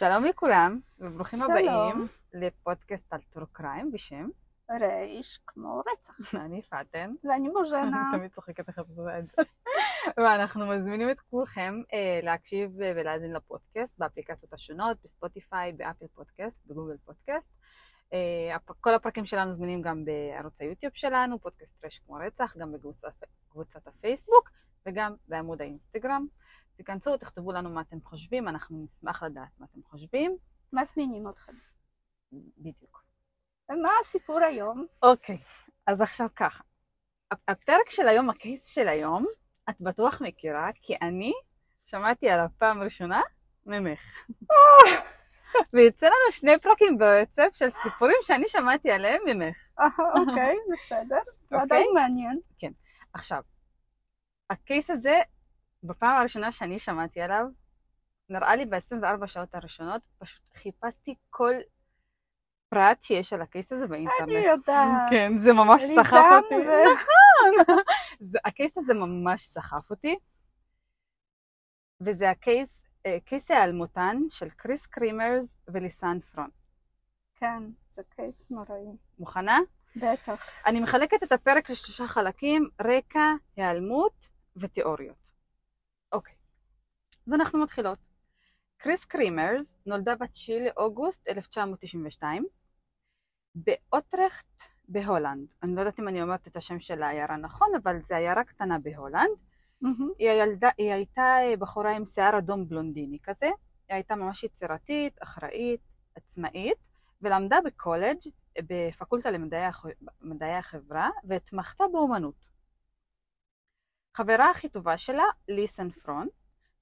שלום לכולם, וברוכים שלום. הבאים לפודקאסט על true crime בשם, רייש כמו רצח. אני פאטן, ואני בוז'נה. אני תמיד צוחקת איך את עושה את זה, ואנחנו מזמינים את כולכם אה, להקשיב אה, ולהאזין לפודקאסט באפליקציות השונות, בספוטיפיי, באפל פודקאסט, בגוגל פודקאסט. אה, כל הפרקים שלנו זמינים גם בערוץ היוטיוב שלנו, פודקאסט טרש כמו רצח, גם בקבוצת קבוצת הפייסבוק וגם בעמוד האינסטגרם. תיכנסו, תכתבו לנו מה אתם חושבים, אנחנו נשמח לדעת מה אתם חושבים. מזמינים אתכם. בדיוק. ומה הסיפור היום? אוקיי, אז עכשיו ככה. הפ- הפרק של היום, הקייס של היום, את בטוח מכירה, כי אני שמעתי על הפעם הראשונה ממך. ויצא לנו שני פרקים ברצף של סיפורים שאני שמעתי עליהם ממך. אה, אוקיי, בסדר. זה אוקיי. עדיין מעניין. עכשיו, ה case הזה, בפעם הראשונה שאני שמעתי עליו, נראה לי ב-24 שעות הראשונות, פשוט חיפשתי כל פרט שיש על ה case הזה באינטרנט. אני יודעת. כן, זה ממש סחף אותי. ו- זה, ה case הזה ממש סחף אותי, וזה ה case, אה, case ההיעלמותן של קריס קרימרס וליסן פרון. כן, זה case נוראי. מוכנה? בטח. אני מחלקת את הפרק לשלושה חלקים, רקע, היעלמות ותיאוריות. אז אנחנו מתחילות. קריס קרימרס נולדה ב-9 לאוגוסט 1992 באוטרכט בהולנד. אני לא יודעת אם אני אומרת את השם של העיירה נכון, אבל זו עיירה קטנה בהולנד. מהמם. היא, הילדה, היא הייתה בחורה עם שיער אדום בלונדיני כזה, היא הייתה ממש יצירתית, אחראית, עצמאית, ולמדה בקולג' בפקולטה למדעי הח- מדעי החברה, והתמחתה באומנות. חברה הכי טובה שלה, ליסן פרון,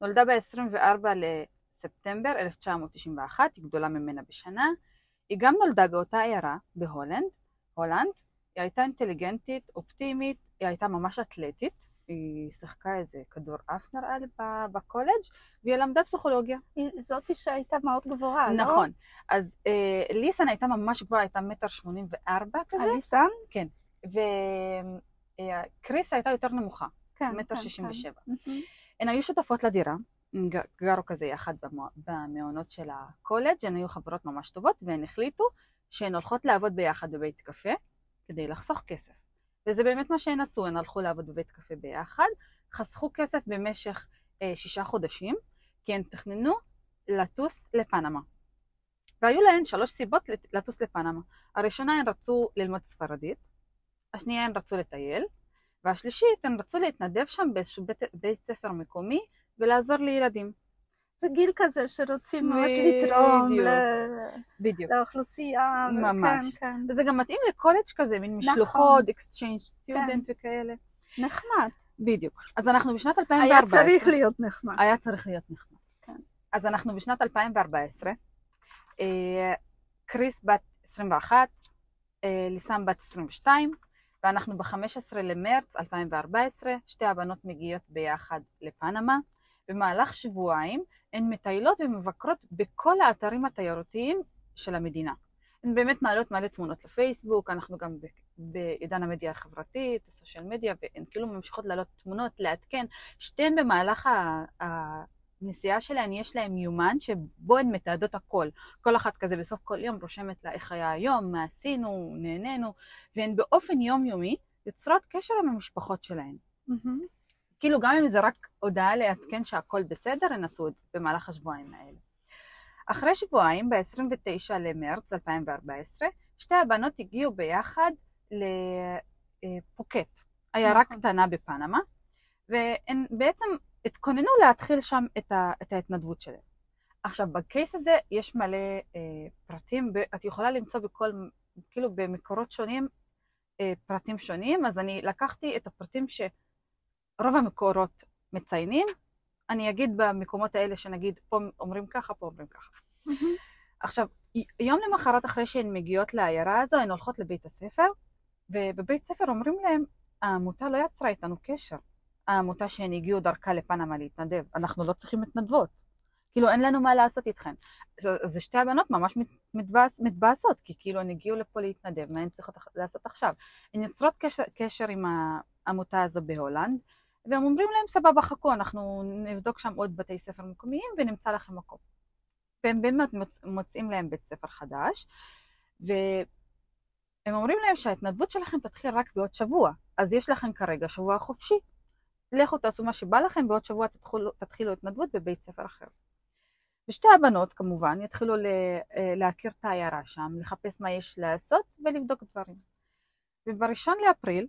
נולדה ב-24 לספטמבר 1991, היא גדולה ממנה בשנה. היא גם נולדה באותה עיירה, בהולנד, הולנד. היא הייתה אינטליגנטית, אופטימית, היא הייתה ממש אתלטית. היא שיחקה איזה כדור עף נראה לי בקולג' והיא למדה פסיכולוגיה. היא זאתי שהייתה מאוד גבוהה, לא? נכון. אז אה, ליסן הייתה ממש גבוהה, הייתה מטר שמונים וארבע כזה, אליסן? וקריס הייתה יותר נמוכה, כן. מטר כן, שישים כן. ושבע. מהמם. הן היו שותפות לדירה, גרו כזה יחד במעונות של הקולג', הן היו חברות ממש טובות, והן החליטו שהן הולכות לעבוד ביחד בבית קפה כדי לחסוך כסף. וזה באמת מה שהן עשו, הן הלכו לעבוד בבית קפה ביחד, חסכו כסף במשך אה, שישה חודשים, כי הן תכננו לטוס לפנמה. והיו להן שלוש סיבות לט- לטוס לפנמה. הראשונה הן רצו ללמוד ספרדית, השנייה הן רצו לטייל, והשלישית הן רצו להתנדב שם באיזשהו בית, בית ספר מקומי ולעזור לילדים. זה גיל כזה שרוצים ממש. לתרום ל- בדיוק. לאוכלוסייה. ו- ממש. כן, כן. וזה גם מתאים לקולג' כזה, מין נכון. משלוחות, exchange student וכאלה. נחמד. בדיוק. אז אנחנו בשנת היה 2014. צריך להיות נחמד. היה צריך להיות נחמד. כן. אז אנחנו בשנת 2014. אה, קריס בת 21, אה, ליסם בת 22, ואנחנו ב-15 למרץ 2014, שתי הבנות מגיעות ביחד לפנמה. במהלך שבועיים הן מטיילות ומבקרות בכל האתרים התיירותיים של המדינה. הן באמת מעלות מלא תמונות לפייסבוק, אנחנו גם בעידן המדיה החברתית, הסושיאל מדיה, והן כאילו ממשיכות להעלות תמונות, לעדכן. שתיהן במהלך הנסיעה שלהן יש להן יומן שבו הן מתעדות הכל. כל אחת כזה בסוף כל יום רושמת לה איך היה היום, מה עשינו, נהנינו, והן באופן יומיומי יוצרות קשר עם המשפחות שלהן. מהמם. כאילו גם אם זה רק הודעה לעדכן שהכל בסדר, הן עשו את זה במהלך השבועיים האלה. אחרי שבועיים, ב-29 למרץ 2014, שתי הבנות הגיעו ביחד לפוקט, עיירה נכון. קטנה בפנמה, והן בעצם התכוננו להתחיל שם את, ה- את ההתנדבות שלהן. עכשיו, בקייס הזה יש מלא אה, פרטים, את יכולה למצוא בכל, כאילו במקורות שונים, אה, פרטים שונים, אז אני לקחתי את הפרטים שרוב המקורות מציינים, אני אגיד במקומות האלה שנגיד פה אומרים ככה, פה אומרים ככה. מהמם. עכשיו, יום למחרת אחרי שהן מגיעות לעיירה הזו, הן הולכות לבית הספר, ובבית ספר אומרים להם, העמותה לא יצרה איתנו קשר. העמותה שהן הגיעו דרכה לפנמה להתנדב, אנחנו לא צריכים מתנדבות. כאילו, אין לנו מה לעשות איתכן. אז שתי הבנות ממש מת- מתבאס- מתבאסות, כי כאילו הן הגיעו לפה להתנדב, מה הן צריכות לעשות עכשיו? הן יוצרות קשר, קשר עם העמותה הזו בהולנד, והם אומרים להם, סבבה, חכו, אנחנו נבדוק שם עוד בתי ספר מקומיים ונמצא לכם מקום. והם באמת מוצ... מוצאים להם בית ספר חדש, והם אומרים להם שההתנדבות שלכם תתחיל רק בעוד שבוע, אז יש לכם כרגע שבוע חופשי. לכו תעשו מה שבא לכם, בעוד שבוע תתחילו, תתחילו התנדבות בבית ספר אחר. ושתי הבנות כמובן יתחילו אה, להכיר את העיירה שם, לחפש מה יש לעשות ולבדוק דברים. ובראשון לאפריל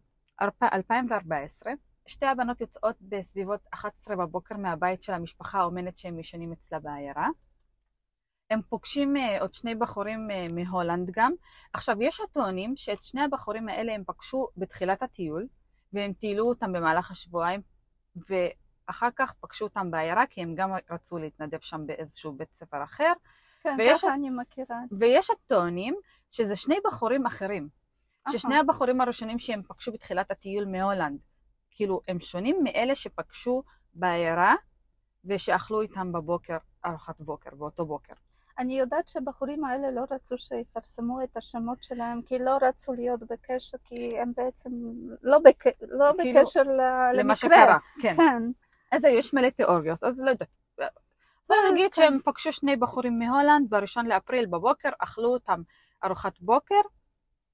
2014, שתי הבנות יוצאות בסביבות 11 בבוקר מהבית של המשפחה האומנת שהם ישנים אצלה בעיירה. הם פוגשים אה, עוד שני בחורים אה, מהולנד גם. עכשיו, יש הטוענים שאת שני הבחורים האלה הם פגשו בתחילת הטיול, והם טיילו אותם במהלך השבועיים, ואחר כך פגשו אותם בעיירה, כי הם גם רצו להתנדב שם באיזשהו בית ספר אחר. כן, ככה אני מכירה את זה. ויש הטוענים שזה שני בחורים אחרים. ששני הבחורים הראשונים שהם פגשו בתחילת הטיול מהולנד, כאילו, הם שונים מאלה שפגשו בעיירה ושאכלו איתם בבוקר, ארוחת בוקר, באותו בוקר. אני יודעת שהבחורים האלה לא רצו שיפרסמו את השמות שלהם, כי לא רצו להיות בקשר, כי הם בעצם לא, בק... לא כאילו, בקשר למקרה. למה שקרה, כן. כן. אז יש מלא תיאוריות, אז לא יודעת. בוא נגיד כן. שהם פגשו שני בחורים מהולנד בראשון לאפריל בבוקר, אכלו אותם ארוחת בוקר,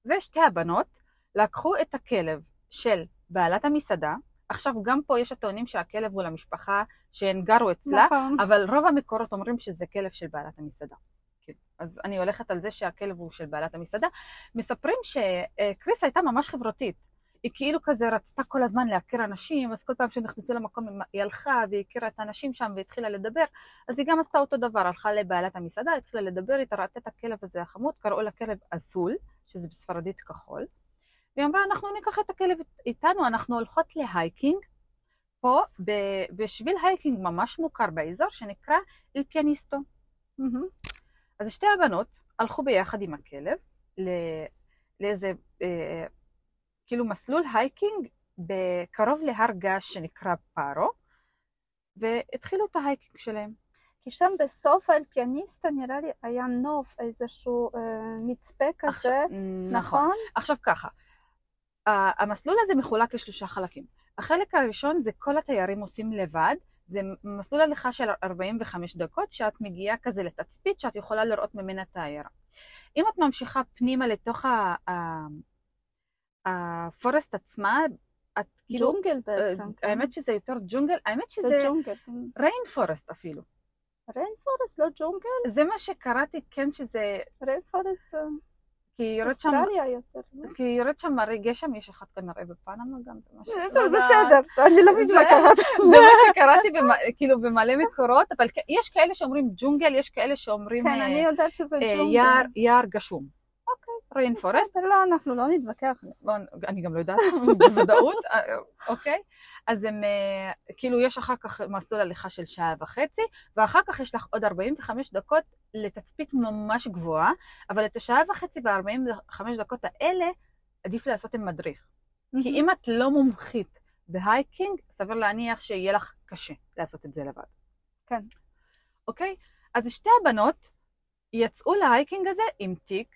ושתי הבנות לקחו את הכלב של בעלת המסעדה, עכשיו גם פה יש הטוענים שהכלב הוא למשפחה שהן גרו אצלה, נכון. אבל רוב המקורות אומרים שזה כלב של בעלת המסעדה. כן. אז אני הולכת על זה שהכלב הוא של בעלת המסעדה. מספרים שקריס הייתה ממש חברותית. היא כאילו כזה רצתה כל הזמן להכיר אנשים, אז כל פעם שנכנסו למקום היא הלכה והיא הכירה את האנשים שם והתחילה לדבר, אז היא גם עשתה אותו דבר, הלכה לבעלת המסעדה, התחילה לדבר איתה, ראתה את הכלב הזה החמוד, קראו לה כלב azul, שזה בספרדית כחול, והיא אמרה, אנחנו ניקח את הכלב איתנו, אנחנו הולכות ל hiking, פה בשביל hiking ממש מוכר באזור, שנקרא El Pianista. Mm-hmm. אז שתי הבנות הלכו ביחד עם הכלב לאיזה, אה, כאילו מסלול hiking בקרוב להר געש שנקרא בארו, והתחילו את ה hiking שלהם. כי שם בסוף אל פיאניסטה נראה לי היה נוף, איזשהו אה, מצפה כזה, עכשיו, נכון? נכון? עכשיו ככה, המסלול הזה מחולק לשלושה חלקים. החלק הראשון זה כל התיירים עושים לבד, זה מסלול הליכה של 45 דקות, שאת מגיעה כזה לתצפית שאת יכולה לראות ממנה את העיירה. אם את ממשיכה פנימה לתוך הפורסט עצמה, את כאילו... ג'ונגל בעצם. אה, כן. האמת שזה יותר ג'ונגל, האמת שזה... זה ג'ונגל. ריין פורסט אפילו. ריין פורסט, לא ג'ונגל? זה מה שקראתי, כן, שזה... ריין פורסט... כי יורד שם... אוסטרליה יותר. לא? כי יורד שם מרי גשם, יש אחד כנראה בפנמה גם, זה משהו... טוב, לא בסדר, אני לא מתווכחת. זה מה שקראתי כאילו במלא מקורות, אבל יש כאלה שאומרים ג'ונגל, יש כאלה שאומרים... כן, אני אה, יודעת שזה אה, ג'ונגל. יער גשום. forest. לא, אנחנו לא נתווכח. אני גם לא יודעת בוודאות, אה, אוקיי. אז הם, כאילו, יש אחר כך מסלול הליכה של שעה וחצי, ואחר כך יש לך עוד 45 דקות לתצפית ממש גבוהה, אבל את השעה וחצי ו-45 דקות האלה עדיף לעשות עם מדריך. כי אם את לא מומחית ב hiking, סביר להניח שיהיה לך קשה לעשות את זה לבד. כן. אוקיי? אז שתי הבנות יצאו להייקינג הזה עם תיק,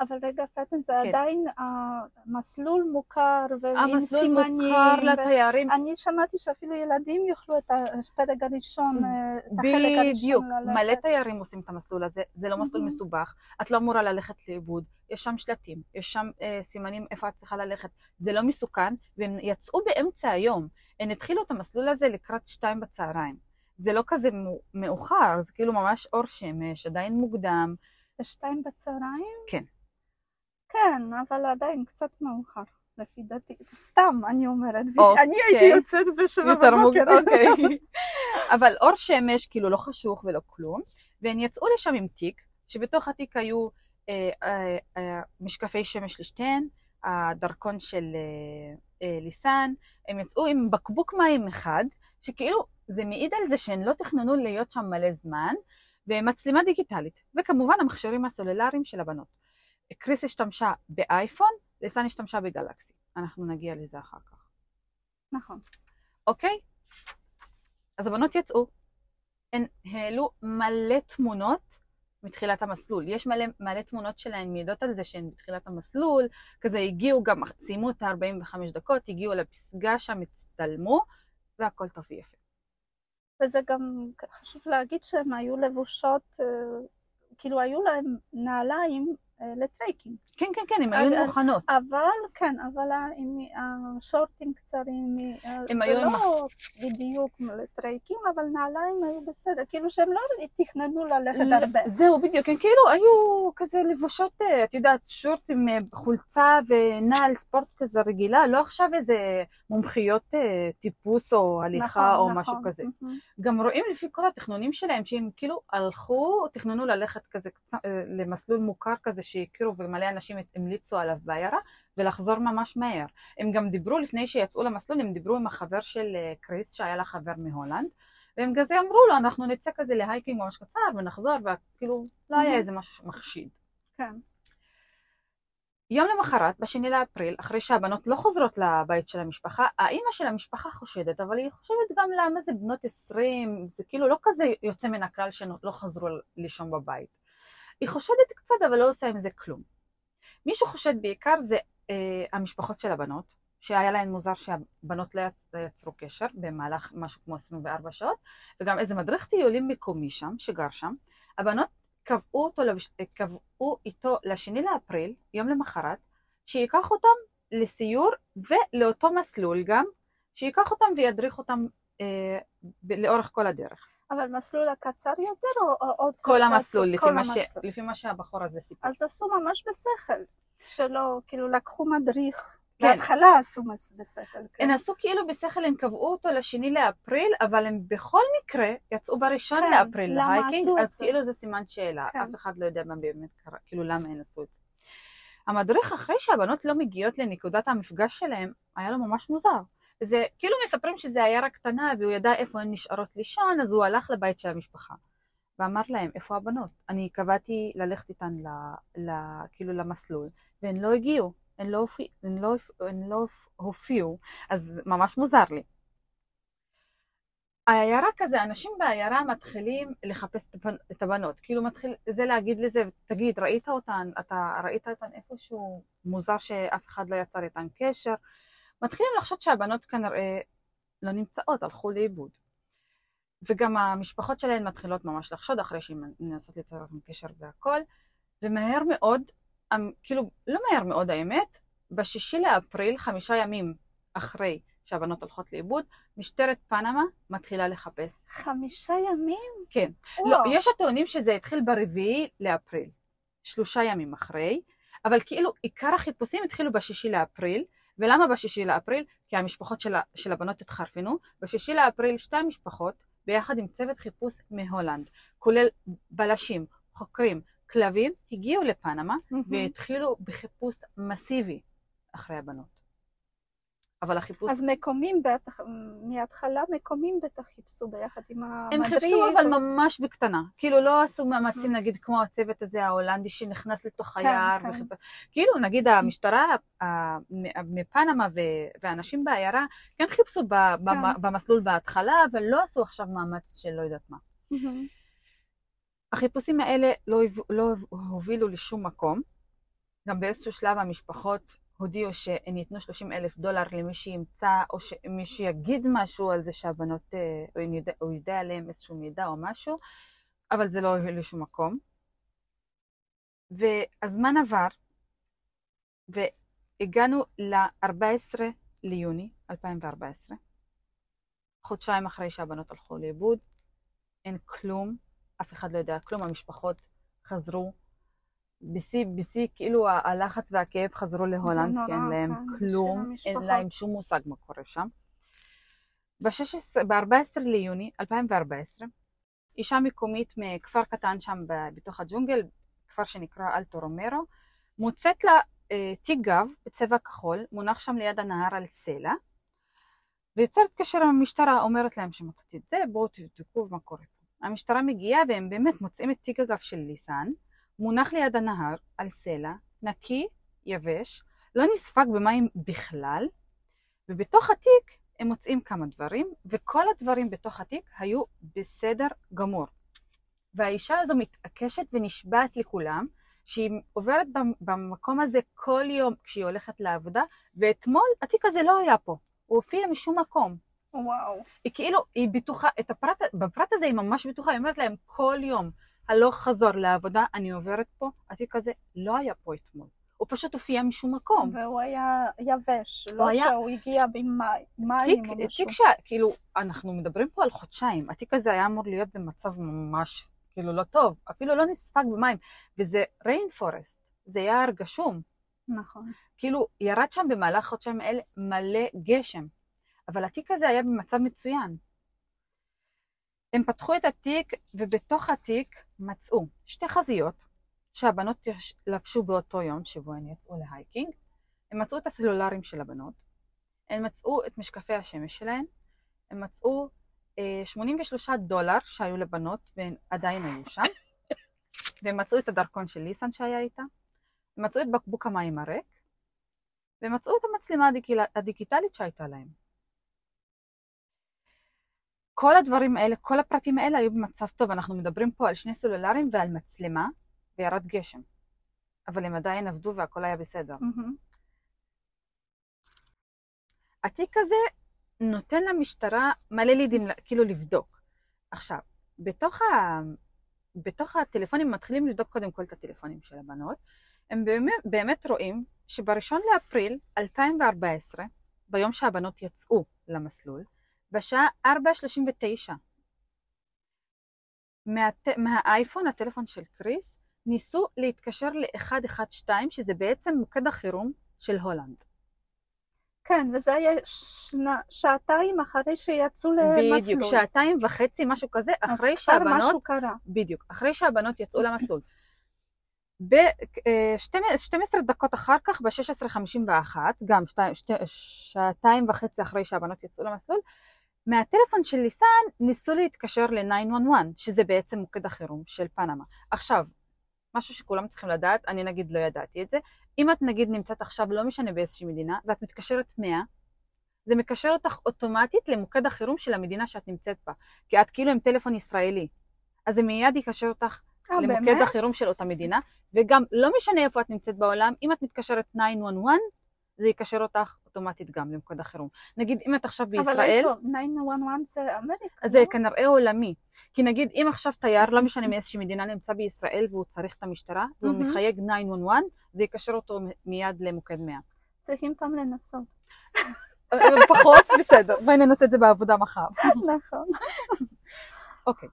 אבל רגע, פטן, זה כן. עדיין המסלול uh, מוכר ועם סימנים. המסלול מוכר לתיירים. אני שמעתי שאפילו ילדים יאכלו את הפרק הראשון, אה, את החלק הראשון בדיוק, מלא תיירים עושים את המסלול הזה, זה לא מסלול מסובך, את לא אמורה ללכת לאיבוד, יש שם שלטים, יש שם uh, סימנים איפה את צריכה ללכת, זה לא מסוכן, והם יצאו באמצע היום, הם התחילו את המסלול הזה לקראת שתיים בצהריים. זה לא כזה מאוחר, זה כאילו ממש אור שמש, עדיין מוקדם. בשתיים בצהריים? כן. כן, אבל עדיין קצת מאוחר. לפי דעתי, סתם אני אומרת, אוקיי. אני הייתי יוצאת בשבע בבוקר. אוקיי. אבל אור שמש כאילו לא חשוך ולא כלום, והם יצאו לשם עם תיק, שבתוך התיק היו אה, אה, אה, משקפי שמש לשתיהן, הדרכון של אה, אה, ליסן, הם יצאו עם בקבוק מים אחד, שכאילו זה מעיד על זה שהן לא תכננו להיות שם מלא זמן, ומצלמה דיגיטלית, וכמובן המכשירים הסלולריים של הבנות. קריס השתמשה באייפון, ליסן השתמשה בגלקסי. אנחנו נגיע לזה אחר כך. נכון. אוקיי? אז הבנות יצאו, הן העלו מלא תמונות מתחילת המסלול. יש מלא, מלא תמונות שלהן מעידות על זה שהן בתחילת המסלול, כזה הגיעו גם, סיימו את ה-45 דקות, הגיעו לפסגה שם, הצטלמו, והכל טוב ויפה. וזה גם חשוב להגיד שהן היו לבושות, אה, כאילו היו להן נעליים לטרקינג. כן, כן, כן, הן היו מוכנות. אבל, כן, אבל עם השורטים הקצרים, אה, זה לא בדיוק לטרקינג, אבל נעליים היו בסדר, כאילו שהם לא תכננו ללכת הרבה. זהו, בדיוק, הן כאילו היו כזה לבושות, אה, את יודעת, שורט עם אה, חולצה ונעל ספורט כזה רגילה, לא עכשיו איזה מומחיות טיפוס או הליכה או משהו כזה. גם רואים לפי כל התכנונים שלהם שהם כאילו הלכו, תכננו ללכת כזה למסלול מוכר כזה שהכירו ומלא אנשים המליצו עליו בעיירה ולחזור ממש מהר. הם גם דיברו לפני שיצאו למסלול, הם דיברו עם החבר של אה, קריס שהיה לה חבר מהולנד והם כזה אמרו לו אנחנו נצא כזה להייקינג ממש קצר ונחזור וכאילו לא היה. איזה משהו מחשיד. כן. יום למחרת, בשני לאפריל, אחרי שהבנות לא חוזרות לבית של המשפחה, האימא של המשפחה חושדת, אבל היא חושבת גם למה זה בנות 20, זה כאילו לא כזה יוצא מן הכלל שלא חזרו לישון בבית. היא חושדת קצת, אבל לא עושה עם זה כלום. מי שחושד בעיקר זה אה, המשפחות של הבנות, שהיה להן מוזר שהבנות לא יצ... לא יצרו קשר במהלך משהו כמו 24 שעות, וגם איזה מדריך טיולים מקומי שם, שגר שם. הבנות קבעו, לבש- קבעו איתו לשני לאפריל, יום למחרת, שייקח אותם לסיור ולאותו מסלול גם, שייקח אותם וידריך אותם אה, לאורך כל הדרך. אבל מסלול הקצר יותר או עוד כל המסלול? לפי כל מה, ש... המסלול. לפי מה שהבחור הזה סיפר. אז עשו ממש בשכל, שלא, כאילו לקחו מדריך. כן. בהתחלה עשו בשכל, כן. הם עשו כאילו בשכל, הם קבעו אותו לשני לאפריל, אבל הם בכל מקרה יצאו בראשון כן, לאפריל להייקינג, אז זה? כאילו זה סימן שאלה, כן. אף אחד לא יודע מה באמת קרה, כאילו למה הם עשו את זה. המדריך אחרי שהבנות לא מגיעות לנקודת המפגש שלהם, היה לו ממש מוזר. זה כאילו מספרים שזה עיירה קטנה והוא ידע איפה הן נשארות לישון, אז הוא הלך לבית של המשפחה. ואמר להם, איפה הבנות? אני קבעתי ללכת איתן ל, ל, כאילו למסלול, והן לא הגיעו, הן לא, הופיע, הן לא, הן לא הופיעו, אז ממש מוזר לי. העיירה כזה, אנשים בעיירה מתחילים לחפש את הבנ- את הבנות, כאילו מתחיל, זה להגיד לזה, תגיד, ראית אותן, אתה ראית אותן איפשהו, מוזר שאף אחד לא יצר איתן קשר, מתחילים לחשוב שהבנות כנראה לא נמצאות, הלכו לאיבוד. וגם המשפחות שלהן מתחילות ממש לחשוד אחרי שהן מנסות ליצור קשר והכל, ומהר מאוד, אמ, כאילו, לא מהר מאוד האמת, בשישי לאפריל, חמישה ימים אחרי שהבנות הולכות לאיבוד, משטרת פנמה מתחילה לחפש. חמישה ימים? כן. וואו. לא, יש הטוענים שזה התחיל ברביעי לאפריל, שלושה ימים אחרי, אבל כאילו עיקר החיפושים התחילו בשישי לאפריל, ולמה בשישי לאפריל? כי המשפחות של, של הבנות התחרפנו. בשישי לאפריל שתי המשפחות, ביחד עם צוות חיפוש מהולנד, כולל בלשים, חוקרים, כלבים, הגיעו לפנמה מהמם. והתחילו בחיפוש מסיבי אחרי הבנות. אבל החיפוש... אז מקומים בטח, מההתחלה מקומים בטח חיפשו ביחד עם הם המדריך. חיפשו אבל או- ממש בקטנה, כאילו לא עשו מאמצים נגיד כמו הצוות הזה ההולנדי שנכנס לתוך כן, היער, כן. וחיפ... כאילו נגיד המשטרה מפנמה ו- ואנשים בעיירה כן חיפשו ב- כן. במסלול בהתחלה, אבל לא עשו עכשיו מאמץ של לא יודעת מה. החיפושים האלה לא, לא הובילו לשום מקום, גם באיזשהו שלב המשפחות הודיעו שהן ייתנו 30 אלף דולר למי שימצא, או שמי שיגיד משהו על זה שהבנות, אה, הוא יודע, הוא יודע עליהם איזשהו מידע או משהו, אבל זה לא הוביל לשום מקום. והזמן עבר, והגענו ל-14 ליוני 2014, חודשיים אחרי שהבנות הלכו לאיבוד, אין כלום, אף אחד לא יודע כלום, המשפחות חזרו בשיא, בשיא, כאילו הלחץ והכאב חזרו להולנד, כי אין להם כן, כלום, אין. להם שום מושג מה קורה שם. ב-14 ליוני 2014, אישה מקומית מכפר קטן שם בתוך הג'ונגל, כפר שנקרא אלטו רומרו, מוצאת לה אה, תיק גב בצבע כחול, מונח שם ליד הנהר על סלע, ויוצרת קשר עם המשטרה, אומרת להם שמצאתי את זה, בואו תבדקו מה קורה פה. המשטרה מגיעה והם באמת מוצאים את תיק הגב של ליסן, מונח ליד הנהר על סלע, נקי, יבש, לא נספג במים בכלל, ובתוך התיק הם מוצאים כמה דברים, וכל הדברים בתוך התיק היו בסדר גמור. והאישה הזו מתעקשת ונשבעת לכולם שהיא עוברת במ- במקום הזה כל יום כשהיא הולכת לעבודה, ואתמול התיק הזה לא היה פה, הוא הופיע משום מקום. וואו. היא כאילו, היא בטוחה, את הפרט, בפרט הזה היא ממש בטוחה, היא אומרת להם כל יום, הלוך חזור לעבודה, אני עוברת פה, התיק הזה לא היה פה אתמול. הוא פשוט הופיע משום מקום. והוא היה יבש, לא היה- שהוא הגיע עם מי- מים או משהו. תיק ש... כאילו, אנחנו מדברים פה על חודשיים, התיק הזה היה אמור להיות במצב ממש, כאילו, לא טוב, אפילו לא נספג במים, וזה ריין פורסט, זה יער גשום. נכון. כאילו, ירד שם במהלך חודשיים האלה מלא גשם, אבל התיק הזה היה במצב מצוין. הם פתחו את התיק, ובתוך התיק מצאו שתי חזיות שהבנות לבשו באותו יום שבו הן יצאו להייקינג. הם מצאו את הסלולרים של הבנות, הם מצאו את משקפי השמש שלהן, הם מצאו אה, 83 דולר שהיו לבנות והן עדיין היו שם, והם מצאו את הדרכון של ליסן שהיה איתה, הם מצאו את בקבוק המים הריק, והם מצאו את המצלמה הדיגיטלית שהייתה להם. כל הדברים האלה, כל הפרטים האלה היו במצב טוב. אנחנו מדברים פה על שני סלולרים ועל מצלמה, וירד גשם. אבל הם עדיין עבדו והכל היה בסדר. מהמם. התיק הזה נותן למשטרה מלא לידים כאילו לבדוק. עכשיו, בתוך, ה... בתוך הטלפונים מתחילים לבדוק קודם כל את הטלפונים של הבנות. הם באמת, באמת רואים שבראשון לאפריל 2014, ביום שהבנות יצאו למסלול, בשעה 4.39, מהט... מהאייפון, הטלפון של קריס, ניסו להתקשר ל-112, שזה בעצם מוקד החירום של הולנד. כן, וזה היה שנה, שעתיים אחרי שיצאו למסלול. בדיוק, שעתיים וחצי, משהו כזה, אחרי אז כבר שהבנות, משהו קרה. בדיוק, אחרי שהבנות יצאו למסלול. ב-12 דקות אחר כך, ב-16.51, גם שתי, שתי, שעתיים וחצי אחרי שהבנות יצאו למסלול, מהטלפון של ליסן ניסו להתקשר ל-911, שזה בעצם מוקד החירום של פנמה. עכשיו, משהו שכולם צריכים לדעת, אני נגיד לא ידעתי את זה, אם את נגיד נמצאת עכשיו, לא משנה באיזושהי מדינה, ואת מתקשרת 100, זה מקשר אותך אוטומטית למוקד החירום של המדינה שאת נמצאת בה. כי את כאילו עם טלפון ישראלי. אז זה מיד יקשר אותך אה, למוקד באמת? החירום של אותה מדינה, וגם לא משנה איפה את נמצאת בעולם, אם את מתקשרת 911, זה יקשר אותך אוטומטית גם למוקד החירום. נגיד אם את עכשיו אבל בישראל, איפה? 911 זה אמריקה, זה לא? כנראה עולמי. כי נגיד אם עכשיו תייר, לא משנה מאיזושהי מדינה, נמצא בישראל והוא צריך את המשטרה, והוא. מחייג 911, זה יקשר אותו מיד למוקד 100. צריכים פעם לנסות. פחות, בסדר, בואי ננסה את זה בעבודה מחר. נכון. אוקיי.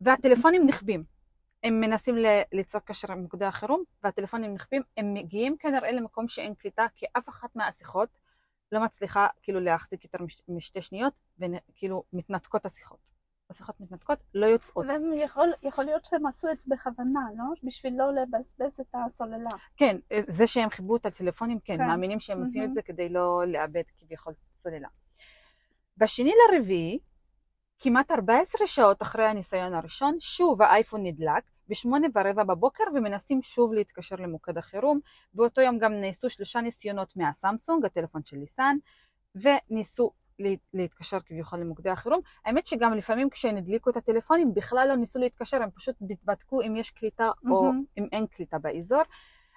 והטלפונים נכבים. הם מנסים ליצור קשר עם מוקדי החירום, והטלפונים נכבים, הם מגיעים כנראה למקום שאין קליטה, כי אף אחת מהשיחות לא מצליחה כאילו להחזיק יותר מש- משתי שניות, וכאילו מתנתקות השיחות. השיחות מתנתקות, לא יוצאות. ויכול להיות שהם עשו את זה בכוונה, לא? בשביל לא לבזבז את הסוללה. כן, זה שהם חיברו את הטלפונים, כן, כן. מאמינים שהם עושים את. זה כדי לא לאבד כביכול סוללה. בשני לרביעי, כמעט 14 שעות אחרי הניסיון הראשון, שוב האייפון נדלק בשמונה ורבע בבוקר ומנסים שוב להתקשר למוקד החירום. באותו יום גם נעשו שלושה ניסיונות מהסמסונג, הטלפון של ליסן, וניסו לה- להתקשר כביכול למוקדי החירום. האמת שגם לפעמים כשהם הדליקו את הטלפונים בכלל לא ניסו להתקשר, הם פשוט בדקו אם יש קליטה או מהמם. אם אין קליטה באזור.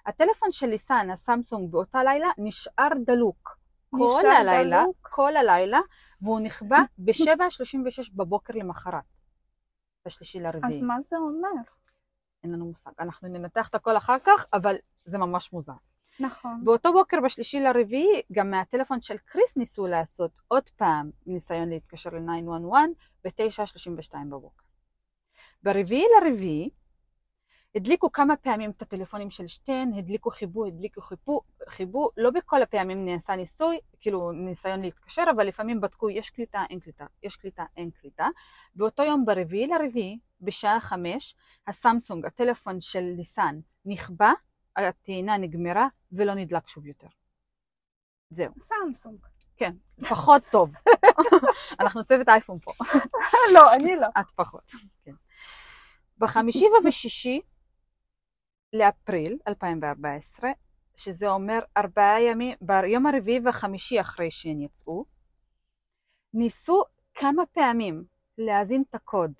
הטלפון של ליסן, הסמסונג, באותה לילה נשאר דלוק. כל הלילה, דלוק? כל הלילה, והוא נכבה ב-7.36 בבוקר למחרת, בשלישי לרביעי. אז מה זה אומר? אין לנו מושג. אנחנו ננתח את הכל אחר כך, אבל זה ממש מוזר. נכון. באותו בוקר, בשלישי לרביעי, גם מהטלפון של קריס ניסו לעשות עוד פעם ניסיון להתקשר ל-911 ב-9.32 בבוקר. ברביעי לרביעי, הדליקו כמה פעמים את הטלפונים של שתיהן, הדליקו חיבו, הדליקו חיבו, חיבו, לא בכל הפעמים נעשה ניסוי, כאילו ניסיון להתקשר, אבל לפעמים בדקו יש קליטה, אין קליטה, יש קליטה, אין קליטה. באותו יום ברביעי לרביעי, בשעה חמש, הסמסונג, הטלפון של ליסן, נכבה, הטעינה נגמרה ולא נדלק שוב יותר. זהו, סמסונג. כן, פחות טוב. אנחנו צוות אייפון פה. לא, אני לא. את פחות, כן. בחמישי ובשישי לאפריל 2014, שזה אומר ארבעה ימים, ביום הרביעי והחמישי אחרי שהן יצאו, ניסו כמה פעמים להאזין את הקוד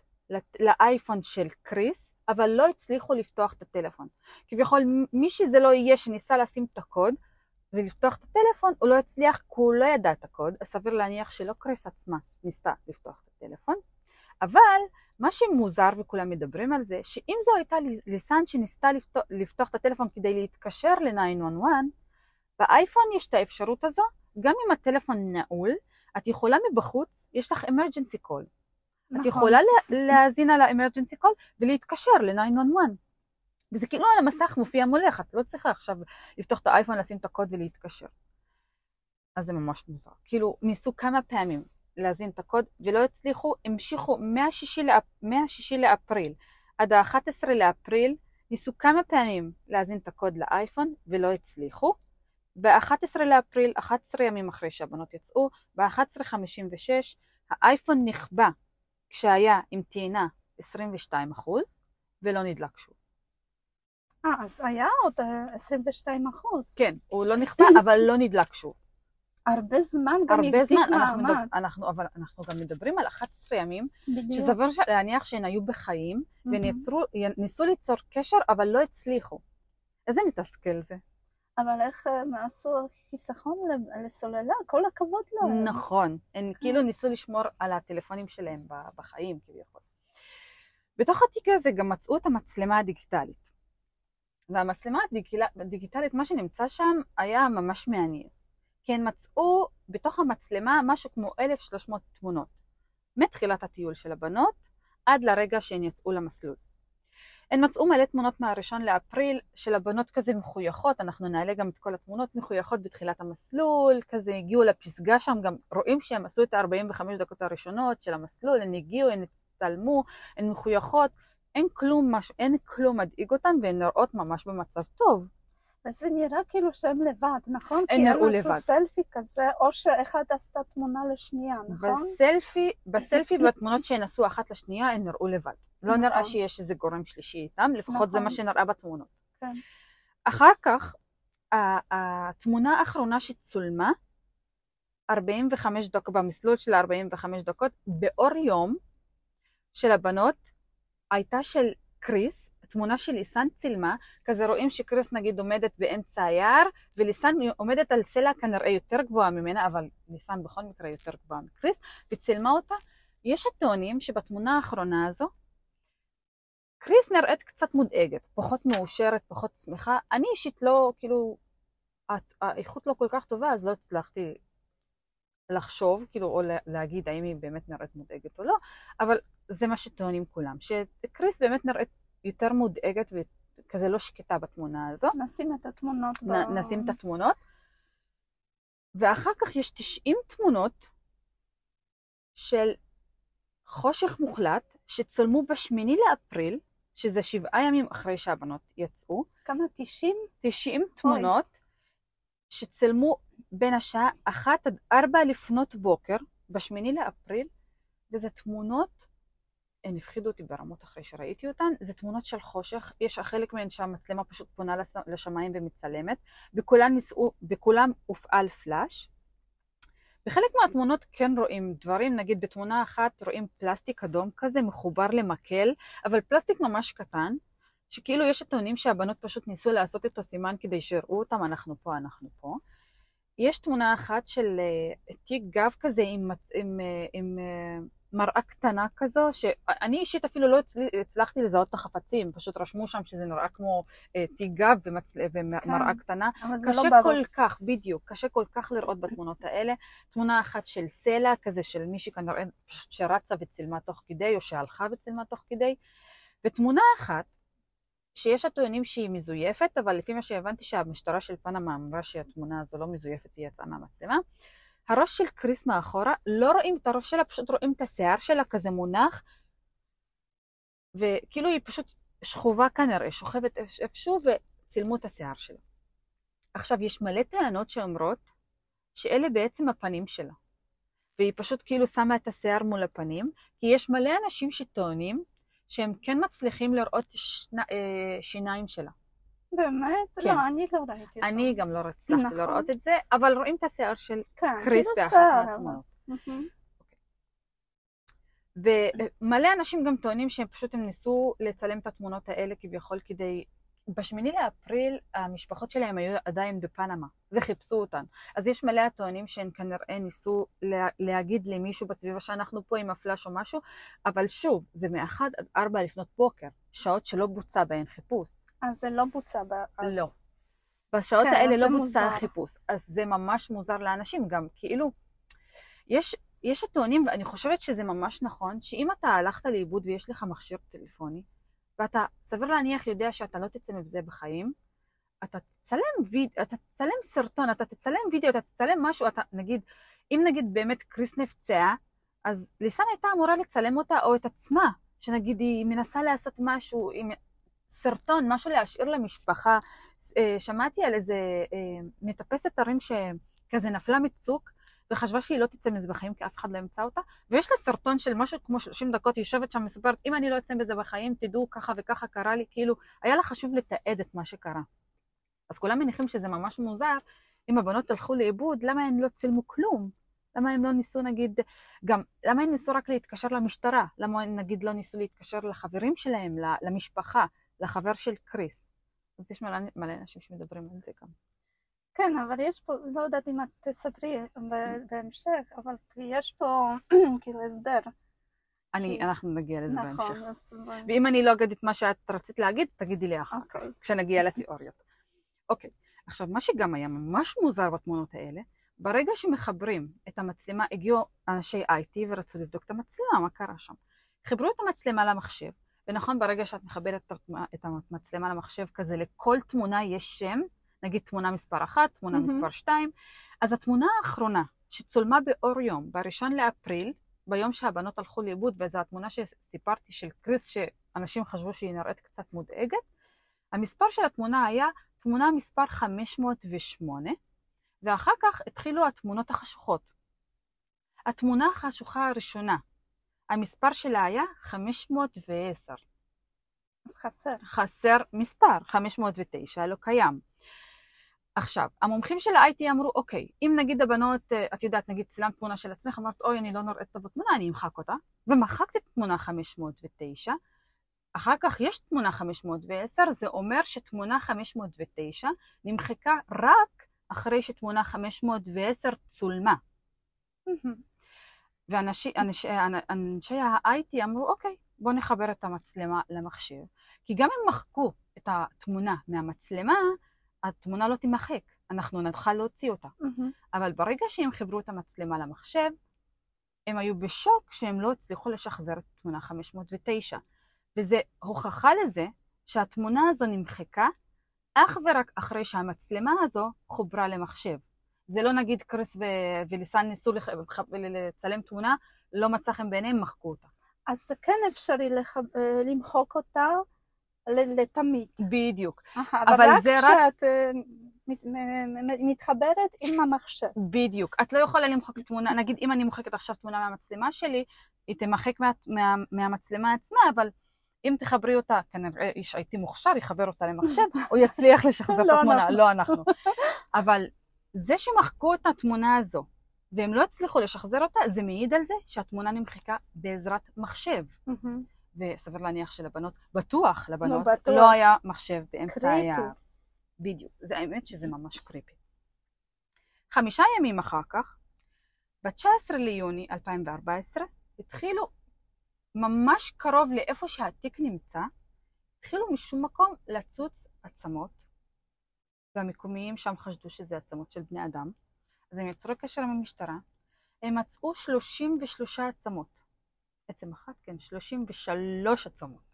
לאייפון של קריס, אבל לא הצליחו לפתוח את הטלפון. כביכול, מי שזה לא יהיה שניסה לשים את הקוד, ולפתוח את הטלפון, הוא לא הצליח כי הוא לא ידע את הקוד, אז סביר להניח שלא קריס עצמה ניסתה לפתוח את הטלפון, אבל מה שמוזר וכולם מדברים על זה, שאם זו הייתה ליסן שניסתה לפתוח, לפתוח את הטלפון כדי להתקשר ל-911, באייפון יש את האפשרות הזו, גם אם הטלפון נעול, את יכולה מבחוץ, יש לך emergency call. נכון. את יכולה להאזין על ה-emergency call ולהתקשר ל-911. וזה כאילו על המסך מופיע מולך, את לא צריכה עכשיו לפתוח את האייפון, לשים את הקוד ולהתקשר. אז זה ממש מוזר. כאילו, ניסו כמה פעמים להזין את הקוד ולא הצליחו, המשיכו מה-6 לאפריל עד ה-11 לאפריל, ניסו כמה פעמים להזין את הקוד לאייפון ולא הצליחו. ב-11 לאפריל, 11 ימים אחרי שהבנות יצאו, ב-11.56 האייפון נכבה כשהיה עם טעינה 22 ולא נדלק שוב. אה, אז היה עוד 22 אחוז. כן, הוא לא נכפה, אבל לא נדלק שוב. הרבה זמן גם החזיק מעמד. אנחנו, אנחנו, אבל אנחנו גם מדברים על 11 ימים, שסביר להניח שהן היו בחיים, mm-hmm. וניסו ליצור קשר, אבל לא הצליחו. איזה מתסכל זה. אבל איך הם עשו חיסכון לסוללה? כל הכבוד להם. נכון, הם כן. כאילו ניסו לשמור על הטלפונים שלהם בחיים כביכול. בתוך התיק הזה גם מצאו את המצלמה הדיגיטלית. והמצלמה הדיגיטלית, מה שנמצא שם היה ממש מעניין. כי הן מצאו בתוך המצלמה משהו כמו 1,300 תמונות, מתחילת הטיול של הבנות עד לרגע שהן יצאו למסלול. הן מצאו מלא תמונות מהראשון לאפריל של הבנות כזה מחויכות, אנחנו נעלה גם את כל התמונות מחויכות בתחילת המסלול, כזה הגיעו לפסגה שם, גם רואים שהם עשו את ה-45 דקות הראשונות של המסלול, הן הגיעו, הן הצטלמו, הן מחויכות, אין כלום, מש... אין כלום מדאיג אותן והן נראות ממש במצב טוב. וזה נראה כאילו שהם לבד, נכון? הם נראו לבד. כי הם עשו סלפי כזה, או שאחד עשתה תמונה לשנייה, נכון? בסלפי, בסלפי ובתמונות שהן עשו אחת לשנייה, הן נראו לבד. לא נכון. נראה שיש איזה גורם שלישי איתם, לפחות נכון. זה מה שנראה בתמונות. כן. אחר כך, התמונה האחרונה שצולמה, 45 דקות, במסלול של 45 דקות, באור יום של הבנות, הייתה של קריס, תמונה של ליסן צילמה, כזה רואים שקריס נגיד עומדת באמצע היער, וליסן עומדת על סלע כנראה יותר גבוהה ממנה, אבל ליסן בכל מקרה יותר גבוהה מקריס, וצילמה אותה. יש הטונים שבתמונה האחרונה הזו, קריס נראית קצת מודאגת, פחות מאושרת, פחות שמחה. אני אישית לא, כאילו, האיכות לא כל כך טובה, אז לא הצלחתי לחשוב, כאילו, או להגיד האם היא באמת נראית מודאגת או לא, אבל זה מה שטוענים כולם, שקריס באמת נראית יותר מודאגת וכזה לא שקטה בתמונה הזו. נשים את התמונות. נ, ב... נשים את התמונות. ואחר כך יש 90 תמונות של חושך מוחלט שצולמו בשמיני לאפריל, שזה שבעה ימים אחרי שהבנות יצאו. כמה? 90? 90 תמונות אוי. שצלמו בין השעה אחת עד ארבע לפנות בוקר, בשמיני לאפריל, וזה תמונות הן הפחידו אותי ברמות אחרי שראיתי אותן, זה תמונות של חושך, יש חלק מהן שהמצלמה פשוט פונה לשמיים ומצלמת, בכולן, ניסו, בכולם הופעל פלאש. בחלק מהתמונות כן רואים דברים, נגיד בתמונה אחת רואים פלסטיק אדום כזה מחובר למקל, אבל פלסטיק ממש קטן, שכאילו יש הטעונים שהבנות פשוט ניסו לעשות איתו סימן כדי שיראו אותם, אנחנו פה, אנחנו פה. יש תמונה אחת של uh, תיק גב כזה עם, עם, עם, עם uh, מראה קטנה כזו, שאני אישית אפילו לא הצל... הצלחתי לזהות את החפצים, פשוט רשמו שם שזה נראה כמו אה, תיק גב ומצל... ומראה כן, קטנה. קשה לא כל כך, בדיוק, קשה כל כך לראות בתמונות האלה. תמונה אחת של סלע, כזה של מישהי כנראה שרצה וצילמה תוך כדי, או שהלכה וצילמה תוך כדי. ותמונה אחת, שיש הטוענים שהיא מזויפת, אבל לפי מה שהבנתי שהמשטרה של פנמה אמרה שהתמונה הזו לא מזויפת, היא יצאה מהמצלמה. הראש של קריס מאחורה, לא רואים את הראש שלה, פשוט רואים את השיער שלה כזה מונח, וכאילו היא פשוט שכובה כנראה, שוכבת איפשהו, וצילמו את השיער שלה. עכשיו, יש מלא טענות שאומרות שאלה בעצם הפנים שלה. והיא פשוט כאילו שמה את השיער מול הפנים, כי יש מלא אנשים שטוענים שהם כן מצליחים לראות שני, אה, שיניים שלה. באמת? כן. לא, אני לא ראיתי שם. אני גם לא רציתי נכון. לראות את זה, אבל רואים את השיער של כן, קריס כאילו באחת מהתמונות. ומלא אנשים גם טוענים שהם פשוט הם ניסו לצלם את התמונות האלה כביכול כדי בשמיני לאפריל המשפחות שלהם היו עדיין בפנמה וחיפשו אותן. אז יש מלא הטוענים שהן כנראה ניסו לה, להגיד למישהו בסביבה שאנחנו פה עם הפלאש או משהו, אבל שוב, זה מ-1 עד 4 לפנות בוקר, שעות שלא בוצע בהן חיפוש. אז זה לא בוצע. אז... לא. בשעות כן, האלה לא בוצע מוזר. החיפוש. אז זה ממש מוזר לאנשים גם, כאילו, יש, יש הטוענים, ואני חושבת שזה ממש נכון, שאם אתה הלכת לאיבוד ויש לך מכשיר טלפוני, ואתה סביר להניח יודע שאתה לא תצא מזה בחיים, אתה תצלם וידאו, אתה תצלם סרטון, אתה תצלם וידאו, אתה תצלם משהו, אתה נגיד, אם נגיד באמת קריס נפצעה, אז ליסן הייתה אמורה לצלם אותה או את עצמה, שנגיד היא מנסה לעשות משהו, עם סרטון, משהו להשאיר למשפחה. אה, שמעתי על איזה אה, מטפסת הרים שכזה נפלה מצוק, וחשבה שהיא לא תצא מזה בחיים כי אף אחד לא ימצא אותה, ויש לה סרטון של משהו כמו 30 דקות, היא יושבת שם מספרת, אם אני לא אצא מזה בחיים, תדעו ככה וככה קרה לי, כאילו, היה לה חשוב לתעד את מה שקרה. אז כולם מניחים שזה ממש מוזר, אם הבנות הלכו לאיבוד, למה הן לא צילמו כלום? למה הם לא ניסו נגיד, גם, למה הם ניסו רק להתקשר למשטרה? למה הם נגיד לא ניסו להתקשר לחברים שלהם, למשפחה, לחבר של קריס? אז יש מלא, מלא אנשים שמדברים על זה גם. כן, אבל יש פה, לא יודעת אם את תספרי בהמשך, אבל יש פה כאילו הסבר. אני, כי- אנחנו נגיע לזה בהמשך. נכון, אז... ואם אני לא אגיד את מה שאת רצית להגיד, תגידי לי אחר כך, אוקיי. כשנגיע לתיאוריות. אוקיי, עכשיו, מה שגם היה ממש מוזר בתמונות האלה, ברגע שמחברים את המצלמה, הגיעו אנשי IT ורצו לבדוק את המצלמה, מה קרה שם. חיברו את המצלמה למחשב, ונכון, ברגע שאת מחברת את המצלמה למחשב כזה, לכל תמונה יש שם, נגיד תמונה מספר 1, תמונה מהמם. מספר 2, אז התמונה האחרונה שצולמה באור יום, ב-1 לאפריל, ביום שהבנות הלכו לאיבוד, וזו התמונה שסיפרתי של קריס, שאנשים חשבו שהיא נראית קצת מודאגת, המספר של התמונה היה תמונה מספר 508, ואחר כך התחילו התמונות החשוכות. התמונה החשוכה הראשונה, המספר שלה היה 510. אז חסר. חסר מספר, 509 לא קיים. עכשיו, המומחים של ה-IT אמרו, אוקיי, אם נגיד הבנות, אה, את יודעת, נגיד צילמת תמונה של עצמך, אמרת, אוי, אני לא נראית טוב בתמונה, אני אמחק אותה, ומחקת את תמונה 509, אחר כך יש תמונה 510, זה אומר שתמונה 509 נמחקה רק אחרי שתמונה 510 צולמה. ואנשי אנשי, אנשי ה-IT אמרו, אוקיי, בואו נחבר את המצלמה למחשב. כי גם אם מחקו את התמונה מהמצלמה, התמונה לא תימחק, אנחנו נוכל להוציא אותה. אבל ברגע שהם חיברו את המצלמה למחשב, הם היו בשוק שהם לא הצליחו לשחזר את תמונה 509. וזה הוכחה לזה שהתמונה הזו נמחקה אך ורק אחרי שהמצלמה הזו חוברה למחשב. זה לא נגיד קריס ו- וליסן ניסו לח- לצלם תמונה, לא מצא חן בעיניהם, מחקו אותה. אז זה כן אפשרי לח- אה, למחוק אותה לתמיד. בדיוק. אהה, אבל אבל רק זה רק- כשאת אה, מת- מתחברת עם המחשב. בדיוק. את לא יכולה למחוק תמונה, נגיד אם אני מוחקת עכשיו תמונה מהמצלמה שלי, היא תמחק מה, מה, מהמצלמה עצמה, אבל אם תחברי אותה, כנראה איש IT מוכשר יחבר אותה למחשב, הוא יצליח לשחזר את לא התמונה. לא אנחנו. אבל זה שמחקו את התמונה הזו, והם לא הצליחו לשחזר אותה, זה מעיד על זה שהתמונה נמחקה בעזרת מחשב. מהמם. וסביר להניח שלבנות, בטוח לבנות, בטוח. לא היה מחשב באמצע קריפי. היער. בדיוק. זה האמת שזה ממש קריפי. חמישה ימים אחר כך, ב-19 ליוני 2014, התחילו ממש קרוב לאיפה שהתיק נמצא, התחילו משום מקום לצוץ עצמות, והמקומיים שם חשדו שזה עצמות של בני אדם, אז הם יצרו קשר עם המשטרה, הם מצאו 33 עצמות. עצם אחת, כן, 33 עצמות.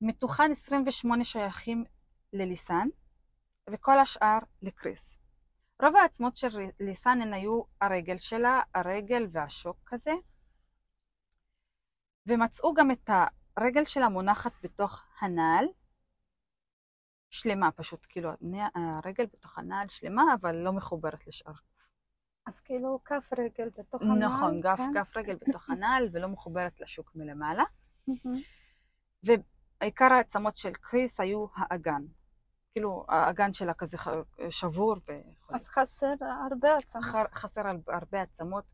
מתוכן 28 שייכים לליסן, וכל השאר לקריס. רוב העצמות של ליסן הן היו הרגל שלה, הרגל והשוק כזה, ומצאו גם את הרגל שלה מונחת בתוך הנעל, שלמה פשוט, כאילו הרגל בתוך הנעל שלמה, אבל לא מחוברת לשאר. אז כאילו כף רגל בתוך הנעל. נכון, גף, כן? גף רגל בתוך הנעל ולא מחוברת לשוק מלמעלה. מהמם. עיקר העצמות של קריס היו האגן. כאילו, האגן שלה כזה שבור וכו'. אז חסר הרבה עצמות. חסר הרבה עצמות,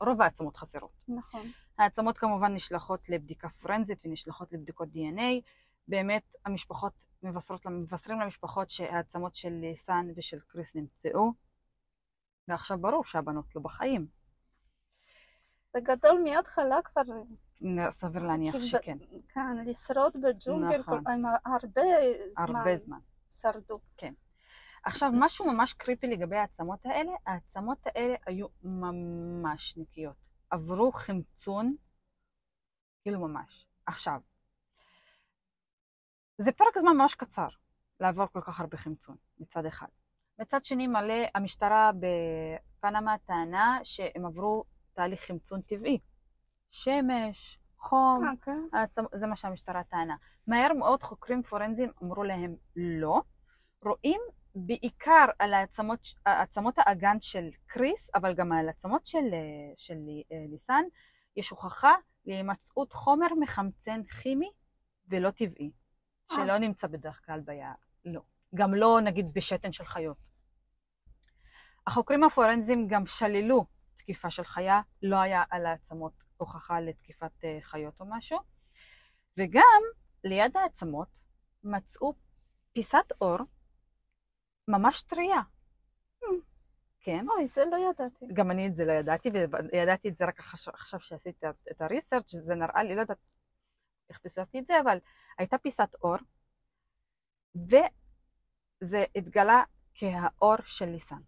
רוב העצמות חסרות. נכון. העצמות כמובן נשלחות לבדיקה פורנזית ונשלחות לבדיקות DNA, באמת המשפחות מבשרות, מבשרים למשפחות שהעצמות של ליסן ושל קריס נמצאו, ועכשיו ברור שהבנות לא בחיים. בגדול מההתחלה כבר, סביר להניח ב- שכן, כן, לשרוד בג'ונגל, נכון. כל- הרבה זמן הרבה זמן. שרדו. עכשיו, משהו ממש קריפי לגבי העצמות האלה, העצמות האלה היו ממש נקיות. עברו חמצון, כאילו ממש. עכשיו, זה פרק זמן ממש קצר לעבור כל כך הרבה חמצון, מצד אחד. מצד שני, מלא, המשטרה בפנמה טענה שהם עברו תהליך חמצון טבעי. שמש, חום, אה, כן. העצמ- זה מה שהמשטרה טענה. מהר מאוד חוקרים פורנזיים אמרו להם לא. רואים בעיקר על העצמות, העצמות האגן של קריס, אבל גם על העצמות של, אה, של אה, ליסן, יש הוכחה להימצאות חומר מחמצן כימי ולא טבעי, שלא נמצא בדרך כלל ביער. לא. גם לא נגיד בשתן של חיות. החוקרים הפורנזיים גם שללו תקיפה של חיה, לא היה על העצמות הוכחה לתקיפת אה, חיות או משהו. וגם ליד העצמות מצאו פיסת אור ממש טריה. כן, אוי, זה לא ידעתי. גם אני את זה לא ידעתי, וידעתי את זה רק עכשיו, שעשיתי את הריסרצ', זה נראה לי, לא יודעת איך פספסתי את זה, אבל הייתה פיסת אור, וזה התגלה כהאור של ליסן.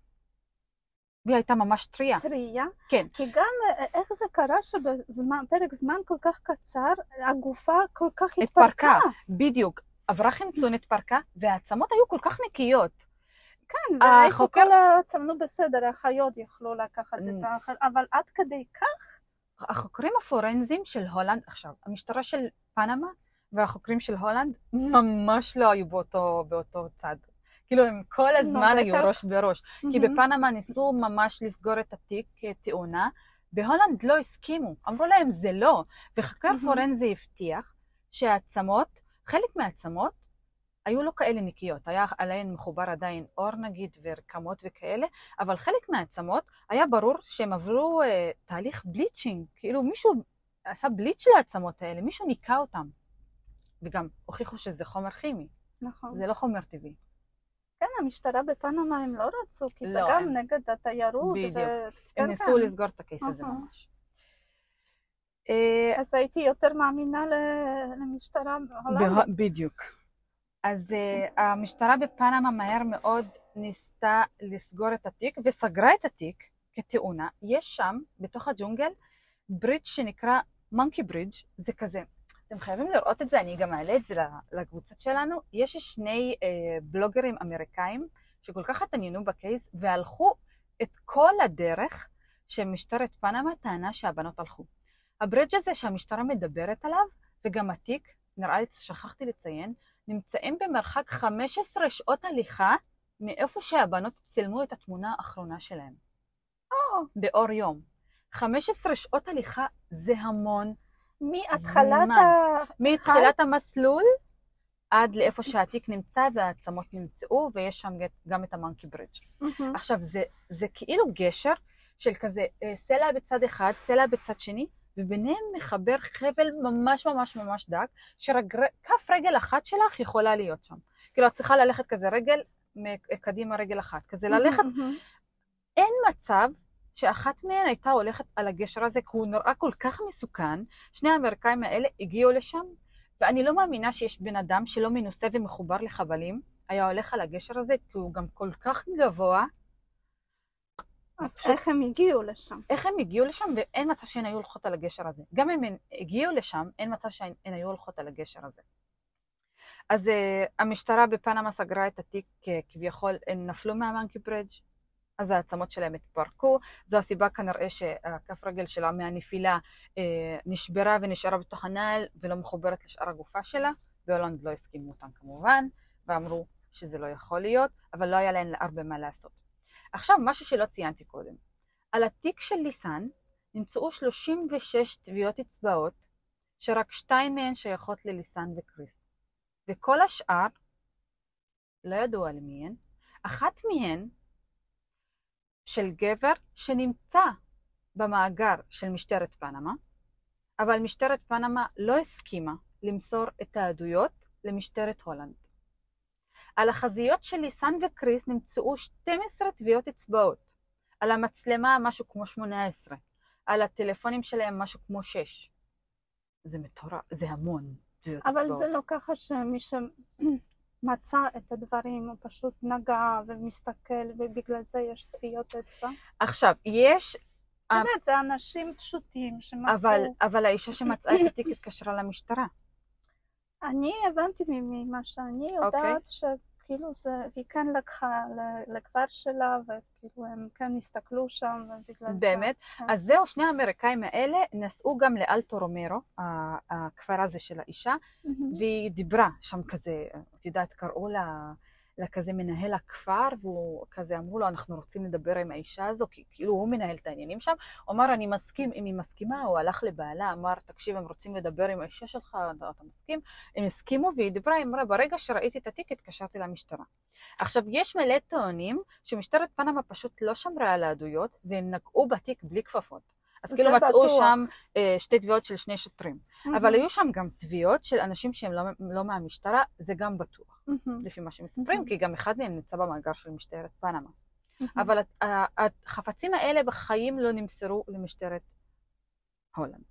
והיא הייתה ממש טריה. טריה. כן. כי גם אה, איך זה קרה שבפרק זמן כל כך קצר, הגופה כל כך התפרקה. התפרקה. בדיוק. עברה חמצון, התפרקה, והעצמות היו כל כך נקיות. כן, ואיפה החוקר- כל העצמנו בסדר, החיות יכלו לקחת. את האחר, אבל עד כדי כך? החוקרים הפורנזיים של הולנד, עכשיו, המשטרה של פנמה והחוקרים של הולנד ממש לא היו באותו, באותו צד. כאילו הם כל הזמן היו בטח. ראש בראש. כי מהמם. בפנמה ניסו ממש לסגור את התיק כתאונה, בהולנד לא הסכימו, אמרו להם זה לא. וחוקר מהמם. פורנזי הבטיח שהעצמות, חלק מהעצמות, היו לא כאלה נקיות, היה עליהן מחובר עדיין אור נגיד ורקמות וכאלה, אבל חלק מהעצמות היה ברור שהם עברו אה, תהליך בליצ'ינג, כאילו מישהו עשה בליץ' לעצמות האלה, מישהו ניקה אותם. וגם הוכיחו שזה חומר כימי, נכון. זה לא חומר טבעי. כן, המשטרה בפנמה הם לא רצו, כי זה לא, גם הם- נגד התיירות. בדיוק. ו- הם כן, ניסו כן. לסגור את הקייס הזה אהה. ממש. אז הייתי יותר מאמינה למשטרה הולנדית. בדיוק. אז uh, המשטרה בפנמה מהר מאוד ניסתה לסגור את התיק וסגרה את התיק כתאונה. יש שם, בתוך הג'ונגל, ברידג' שנקרא מונקי ברידג', זה כזה. אתם חייבים לראות את זה, אני גם אעלה את זה לקבוצות שלנו. יש שני uh, בלוגרים אמריקאים שכל כך התעניינו בקייס והלכו את כל הדרך שמשטרת פנמה טענה שהבנות הלכו. הברידג' הזה שהמשטרה מדברת עליו, וגם התיק, נראה לי ששכחתי לציין, נמצאים במרחק 15 שעות הליכה מאיפה שהבנות צילמו את התמונה האחרונה שלהם. או, באור יום. 15 שעות הליכה זה המון. מהתחלת. ה... מתחילת המסלול עד לאיפה שהתיק נמצא והעצמות נמצאו, ויש שם גם את המונקי ברידג'. מהמם. עכשיו, זה, זה כאילו גשר של כזה אה, סלע בצד אחד, סלע בצד שני, וביניהם מחבר חבל ממש ממש ממש דק, שכף רגל אחת שלך יכולה להיות שם. כאילו, את צריכה ללכת כזה רגל קדימה רגל אחת, כזה ללכת. אין מצב שאחת מהן הייתה הולכת על הגשר הזה, כי הוא נראה כל כך מסוכן. שני האמריקאים האלה הגיעו לשם, ואני לא מאמינה שיש בן אדם שלא מנוסה ומחובר לחבלים, היה הולך על הגשר הזה, כי הוא גם כל כך גבוה. אז פשוט- איך הם הגיעו לשם? איך הם הגיעו לשם, ואין מצב שהן היו הולכות על הגשר הזה. גם אם הן הגיעו לשם, אין מצב שהן הן היו הולכות על הגשר הזה. אז uh, המשטרה בפנמה סגרה את התיק uh, כביכול, הן נפלו מהמנקי ברידג', אז העצמות שלהם התפרקו. זו הסיבה כנראה שהכף רגל שלה מהנפילה uh, נשברה ונשארה בתוך הנעל ולא מחוברת לשאר הגופה שלה. בהולנד לא הסכימו אותם כמובן, ואמרו שזה לא יכול להיות, אבל לא היה להן הרבה מה לעשות. עכשיו, משהו שלא ציינתי קודם. על התיק של ליסן נמצאו 36 טביעות אצבעות, שרק שתיים מהן שייכות לליסן וקריס. וכל השאר, לא ידוע למי הן, אחת מהן של גבר שנמצא במאגר של משטרת פנמה, אבל משטרת פנמה לא הסכימה למסור את העדויות למשטרת הולנד. על החזיות של ליסן וקריס נמצאו 12 טביעות אצבעות. על המצלמה משהו כמו 18. על הטלפונים שלהם משהו כמו 6. זה מטורף, זה המון טביעות אצבעות. אבל זה לא ככה שמי שמצא את הדברים הוא פשוט נגע ומסתכל ובגלל זה יש טביעות אצבע. עכשיו, יש... את יודעת, זה אנשים פשוטים שמצאו... אבל, אבל האישה שמצאה את התיק התקשרה למשטרה. אני הבנתי ממה שאני יודעת שכאילו זה, היא כן לקחה לכפר שלה וכאילו הם כן הסתכלו שם ובגלל זה. באמת? כן. אז זהו, שני האמריקאים האלה נסעו גם לאלטו רומרו, הכפר הזה של האישה. והיא דיברה שם כזה, את יודעת, קראו לה, לה כזה מנהל הכפר, והוא כזה אמרו לו, אנחנו רוצים לדבר עם האישה הזו, כי כאילו הוא מנהל את העניינים שם. הוא אמר, אני מסכים, אם היא מסכימה, הוא הלך לבעלה, אמר, תקשיב, הם רוצים לדבר עם האישה שלך, אתה מסכים? הם הסכימו, והיא דיברה, היא אמרה, ברגע שראיתי את התיק, התקשרתי למשטרה. עכשיו, יש מלא טוענים שמשטרת פנמה פשוט לא שמרה על העדויות, והם נגעו בתיק בלי כפפות. אז כאילו מצאו בטוח. שם אה, שתי תביעות של שני שוטרים. מהמם. אבל היו שם גם תביעות של אנשים שהם לא, לא מהמשטרה, זה גם בטוח, מהמם. לפי מה שמספרים, מהמם. כי גם אחד מהם נמצא במאגר של משטרת פנמה. מהמם. אבל החפצים האלה בחיים לא נמסרו למשטרת הולנד.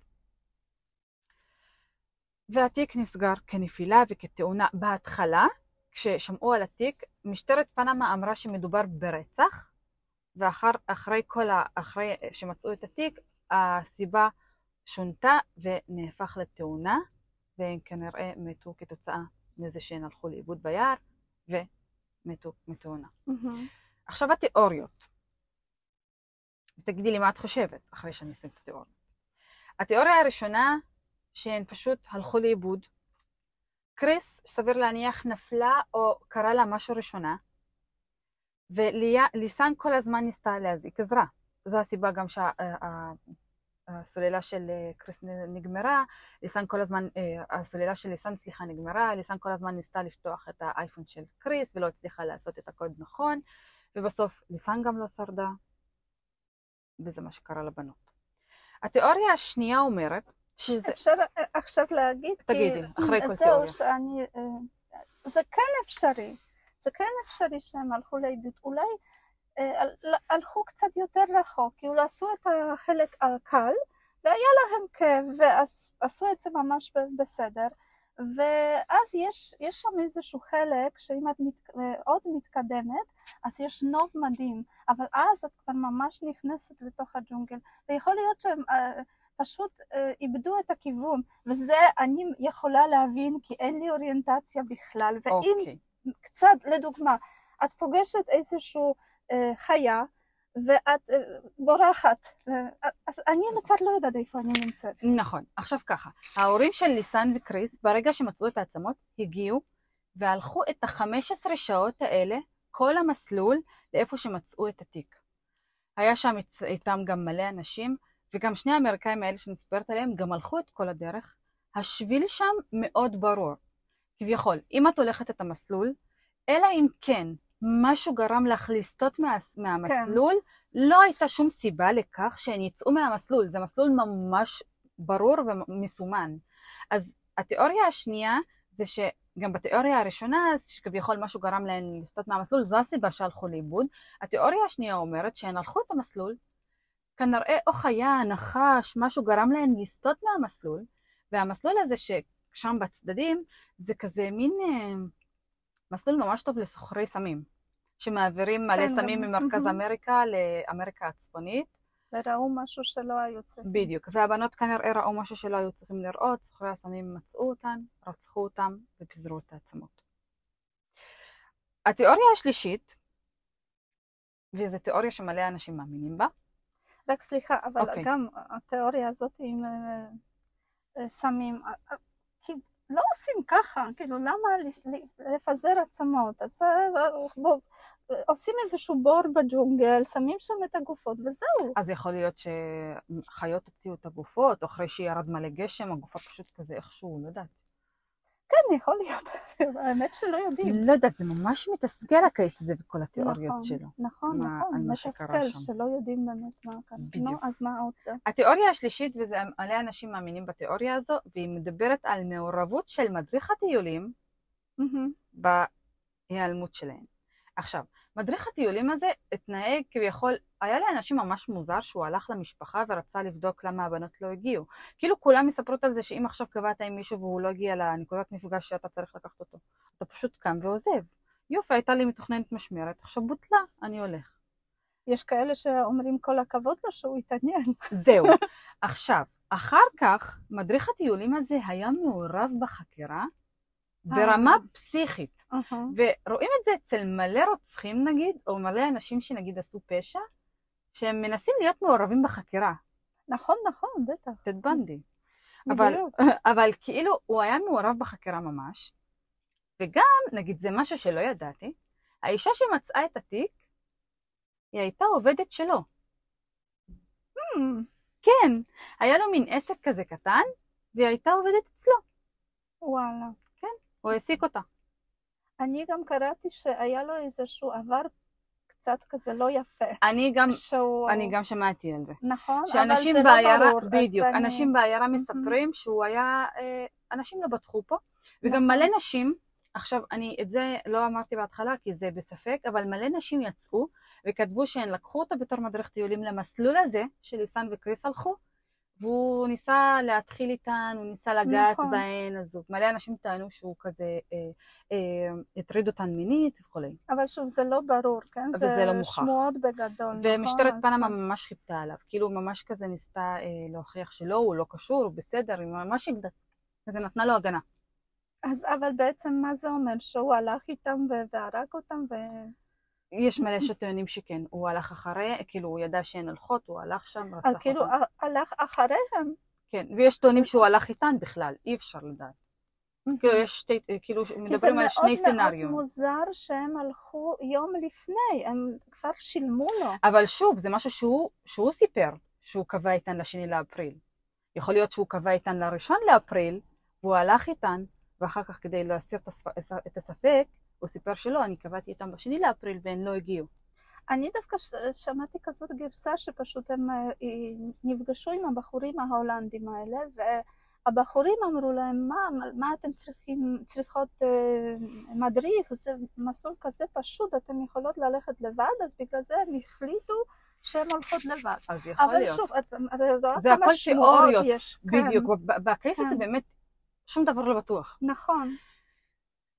והתיק נסגר כנפילה וכתאונה בהתחלה, כששמעו על התיק, משטרת פנמה אמרה שמדובר ברצח, ואחרי כל ה... אחרי שמצאו את התיק, הסיבה שונתה ונהפך לתאונה, והם כנראה מתו כתוצאה מזה שהן הלכו לאיבוד ביער, ומתו מתאונה. מהמם. עכשיו התיאוריות. ותגידי לי מה את חושבת אחרי שאני אשים את התיאוריות. התיאוריה הראשונה, שהן פשוט הלכו לאיבוד. קריס, סביר להניח, נפלה או קרה לה משהו ראשונה, וליסן כל הזמן ניסתה להזעיק עזרה. זו הסיבה גם שהסוללה של אה, קריס נגמרה, ליסן כל הזמן, אה, הסוללה של ליסן, סליחה, נגמרה, ליסן כל הזמן ניסתה לפתוח את האייפון של קריס ולא הצליחה לעשות את הקוד נכון, ובסוף ליסן גם לא שרדה, וזה מה שקרה לבנות. התיאוריה השנייה אומרת שזה... אפשר אה, עכשיו להגיד? כי- תגידי, אחרי כל זהו, תיאוריה. שאני... אה, זה כן אפשרי. זה כן אפשרי שהם הלכו לאיבוד. אולי אה, הלכו קצת יותר רחוק, כאילו עשו את החלק הקל, והיה להם כאב, ועשו את זה ממש בסדר. ואז יש, יש שם איזשהו חלק שאם את מת, אה, עוד מתקדמת, אז יש נוב מדהים, אבל אז את כבר ממש נכנסת לתוך הג'ונגל, ויכול להיות שהם אה, פשוט אה, איבדו את הכיוון, וזה אני יכולה להבין כי אין לי אוריינטציה בכלל, ואם אוקיי. קצת, לדוגמה, את פוגשת איזושהי אה, חיה, ואת אה, בורחת, אה, אז אני כבר לא יודעת איפה אני נמצאת. נכון. עכשיו ככה, ההורים של ליסן וקריס, ברגע שמצאו את העצמות, הגיעו והלכו את ה-15 שעות האלה, כל המסלול, לאיפה שמצאו את התיק. היה שם איתם גם מלא אנשים, וגם שני האמריקאים האלה שאני מספרת עליהם, גם הלכו את כל הדרך. השביל שם מאוד ברור. כביכול, אם את הולכת את המסלול, אלא אם כן משהו גרם לך לסטות מה, מהמסלול, לא הייתה שום סיבה לכך שהן יצאו מהמסלול. זה מסלול ממש ברור ומסומן. אז התיאוריה השנייה זה שגם בתיאוריה הראשונה, שכביכול משהו גרם להן לסטות מהמסלול, זו הסיבה שהלכו לאיבוד. התיאוריה השנייה אומרת שהן הלכו את המסלול, כנראה או חיה, נחש, משהו גרם להן לסטות מהמסלול, והמסלול הזה ששם בצדדים, זה כזה מין אה, מסלול ממש טוב לסוחרי סמים, שמעבירים מלא כן, סמים ממרכז. אמריקה לאמריקה הצפונית. וראו משהו שלא היו צריכים. בדיוק, והבנות כנראה ראו משהו שלא היו צריכים לראות, סוחרי הסמים מצאו אותן, רצחו אותן ופיזרו את העצמות. התיאוריה השלישית, וזו תיאוריה שמלא אנשים מאמינים בה, רק סליחה, אבל אוקיי. גם התיאוריה הזאת עם אה, אה, סמים, אה, לא עושים ככה, כאילו למה לפזר עצמות? אז אה, בוא, עושים איזשהו בור בג'ונגל, שמים שם את הגופות וזהו. אז יכול להיות שחיות הוציאו את הגופות, אחרי שירד מלא גשם, הגופה פשוט כזה איכשהו, לא יודעת. כן, יכול להיות, האמת שלא יודעים. לא יודעת, זה ממש מתסכל הקייס הזה וכל התיאוריות נכון, שלו. נכון, מה- נכון, מתסכל. שלא יודעים באמת מה כאן. בדיוק. נו, אז מה עוד זה? התיאוריה השלישית, מלא אנשים מאמינים בתיאוריה הזו, והיא מדברת על מעורבות של מדריך הטיולים. בהיעלמות שלהן. עכשיו, מדריך הטיולים הזה התנהג כביכול, היה לאנשים ממש מוזר שהוא הלך למשפחה ורצה לבדוק למה הבנות לא הגיעו. כאילו כולם מספרות על זה שאם עכשיו קבעת עם מישהו והוא לא הגיע לנקודת מפגש שאתה צריך לקחת אותו, אתה פשוט קם ועוזב. יופי, הייתה לי מתוכננת משמרת, עכשיו בוטלה, אני הולך. יש כאלה שאומרים כל הכבוד לו שהוא התעניין. זהו. עכשיו, אחר כך, מדריך הטיולים הזה היה מעורב בחקירה ברמה פסיכית. ורואים את זה אצל מלא רוצחים נגיד, או מלא אנשים שנגיד עשו פשע, שהם מנסים להיות מעורבים בחקירה. נכון, נכון, בטח. טד בנדי. אבל. אבל כאילו הוא היה מעורב בחקירה ממש, וגם, נגיד זה משהו שלא ידעתי, האישה שמצאה את התיק, היא הייתה עובדת שלו. Hmm, כן, היה לו מין עסק כזה קטן, והיא הייתה עובדת אצלו. וואלה. הוא העסיק אותה. אני גם קראתי שהיה לו איזשהו עבר קצת כזה לא יפה. אני גם, שהוא... אני גם שמעתי על זה. נכון, אבל זה בעיירה, לא ברור. בדיוק, אני- אנשים בעיירה מספרים שהוא היה, אה, אנשים לא בטחו פה, וגם נכון. מלא נשים, עכשיו אני את זה לא אמרתי בהתחלה כי זה בספק, אבל מלא נשים יצאו וכתבו שהן לקחו אותו בתור מדריך טיולים למסלול הזה שליסן וקריס הלכו, והוא ניסה להתחיל איתן, הוא ניסה לגעת נכון. בהן, אז מלא אנשים טענו שהוא כזה אה, אה, הטריד אותן מינית וכולי. אבל שוב, זה לא ברור, כן? וזה זה לא מוכח. שמועות בגדול, נכון? ומשטרת אז- פנמה ממש חיפתה עליו, כאילו ממש כזה ניסתה אה, להוכיח שלא, הוא לא קשור, הוא בסדר, היא ממש הגדה, כזה נתנה לו הגנה. אז אבל בעצם מה זה אומר? שהוא הלך איתם והרג אותם ו... יש מלא שטוענים שכן, הוא הלך אחרי, כאילו הוא ידע שהן הולכות, הוא הלך שם, רצח כאילו אותן. ה- הלך אחריהם. כן, ויש טוענים שהוא הלך איתן בכלל, אי אפשר לדעת. כאילו יש שתי, כאילו כי זה מדברים על שני מאוד מאוד סצנריום. מוזר שהם הלכו יום לפני, הם כבר שילמו לו. אבל שוב, זה משהו שהוא, שהוא סיפר, שהוא קבע איתן לשני לאפריל. יכול להיות שהוא קבע איתן לראשון לאפריל, והוא הלך איתן, ואחר כך כדי להסיר את הספק, הוא סיפר שלא, אני קבעתי איתן בשני לאפריל והן לא הגיעו. אני דווקא ש- שמעתי כזאת גרסה שפשוט הם אה, אה, נפגשו עם הבחורים ההולנדים האלה והבחורים אמרו להם מה, מה אתם צריכים, צריכות אה, מדריך, זה מסלול כזה פשוט, אתם יכולות ללכת לבד, אז בגלל זה הם החליטו שהן הולכות לבד. אז יכול אבל להיות. שוב, את רואה זה כמה הכל שמועות תיאוריות, יש. כן, בדיוק, ב- בקייס הזה כן. באמת שום דבר לא בטוח. נכון.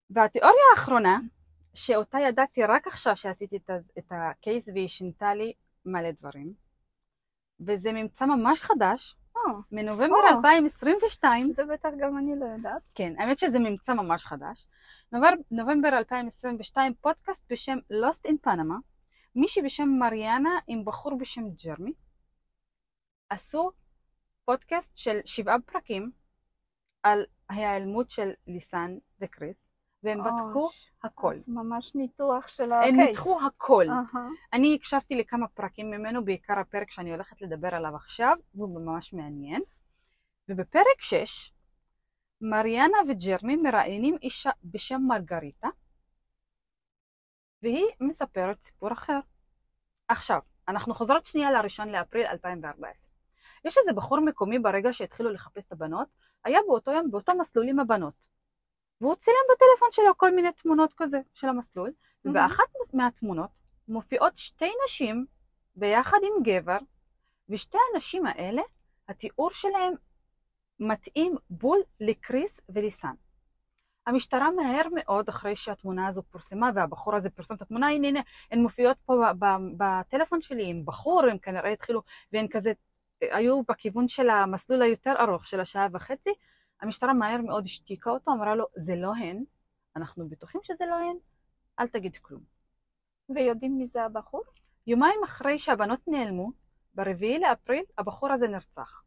והתיאוריה האחרונה, שאותה ידעתי רק עכשיו שעשיתי את הקייס והיא שינתה לי מלא דברים, וזה ממצא ממש חדש, אה, מנובמבר או. 2022, זה בטח גם אני לא יודעת. כן, האמת שזה ממצא ממש חדש. נובמבר, נובמבר 2022, פודקאסט בשם Lost in Panama, מישהי בשם מריאנה עם בחור בשם ג'רמי, עשו פודקאסט של שבעה פרקים על ההיעלמות של ליסן וקריס, והם בדקו הכל. אז ממש ניתוח של הם הקייס. ניתחו הכל. אהה. אני הקשבתי לכמה פרקים ממנו, בעיקר הפרק שאני הולכת לדבר עליו עכשיו, והוא ממש מעניין. ובפרק 6, מריאנה וג'רמי מראיינים אישה בשם מרגריטה, והיא מספרת סיפור אחר. עכשיו, אנחנו חוזרות שנייה לראשון לאפריל 2014. יש איזה בחור מקומי ברגע שהתחילו לחפש את הבנות, היה באותו יום באותו מסלול עם הבנות. והוא צילם בטלפון שלו כל מיני תמונות כזה של המסלול, ובאחת מהתמונות מופיעות שתי נשים ביחד עם גבר, ושתי הנשים האלה, התיאור שלהם מתאים בול לקריס וליסן. המשטרה מהר מאוד, אחרי שהתמונה הזו פורסמה והבחור הזה פרסם את התמונה, הנה הנה, הן מופיעות פה בטלפון שלי עם בחור, הם כנראה התחילו, והן כזה היו בכיוון של המסלול היותר ארוך של השעה וחצי, המשטרה מהר מאוד השתיקה אותו, אמרה לו, זה לא הן, אנחנו בטוחים שזה לא הן, אל תגיד כלום. ויודעים מי זה הבחור? יומיים אחרי שהבנות נעלמו, ברביעי לאפריל הבחור הזה נרצח.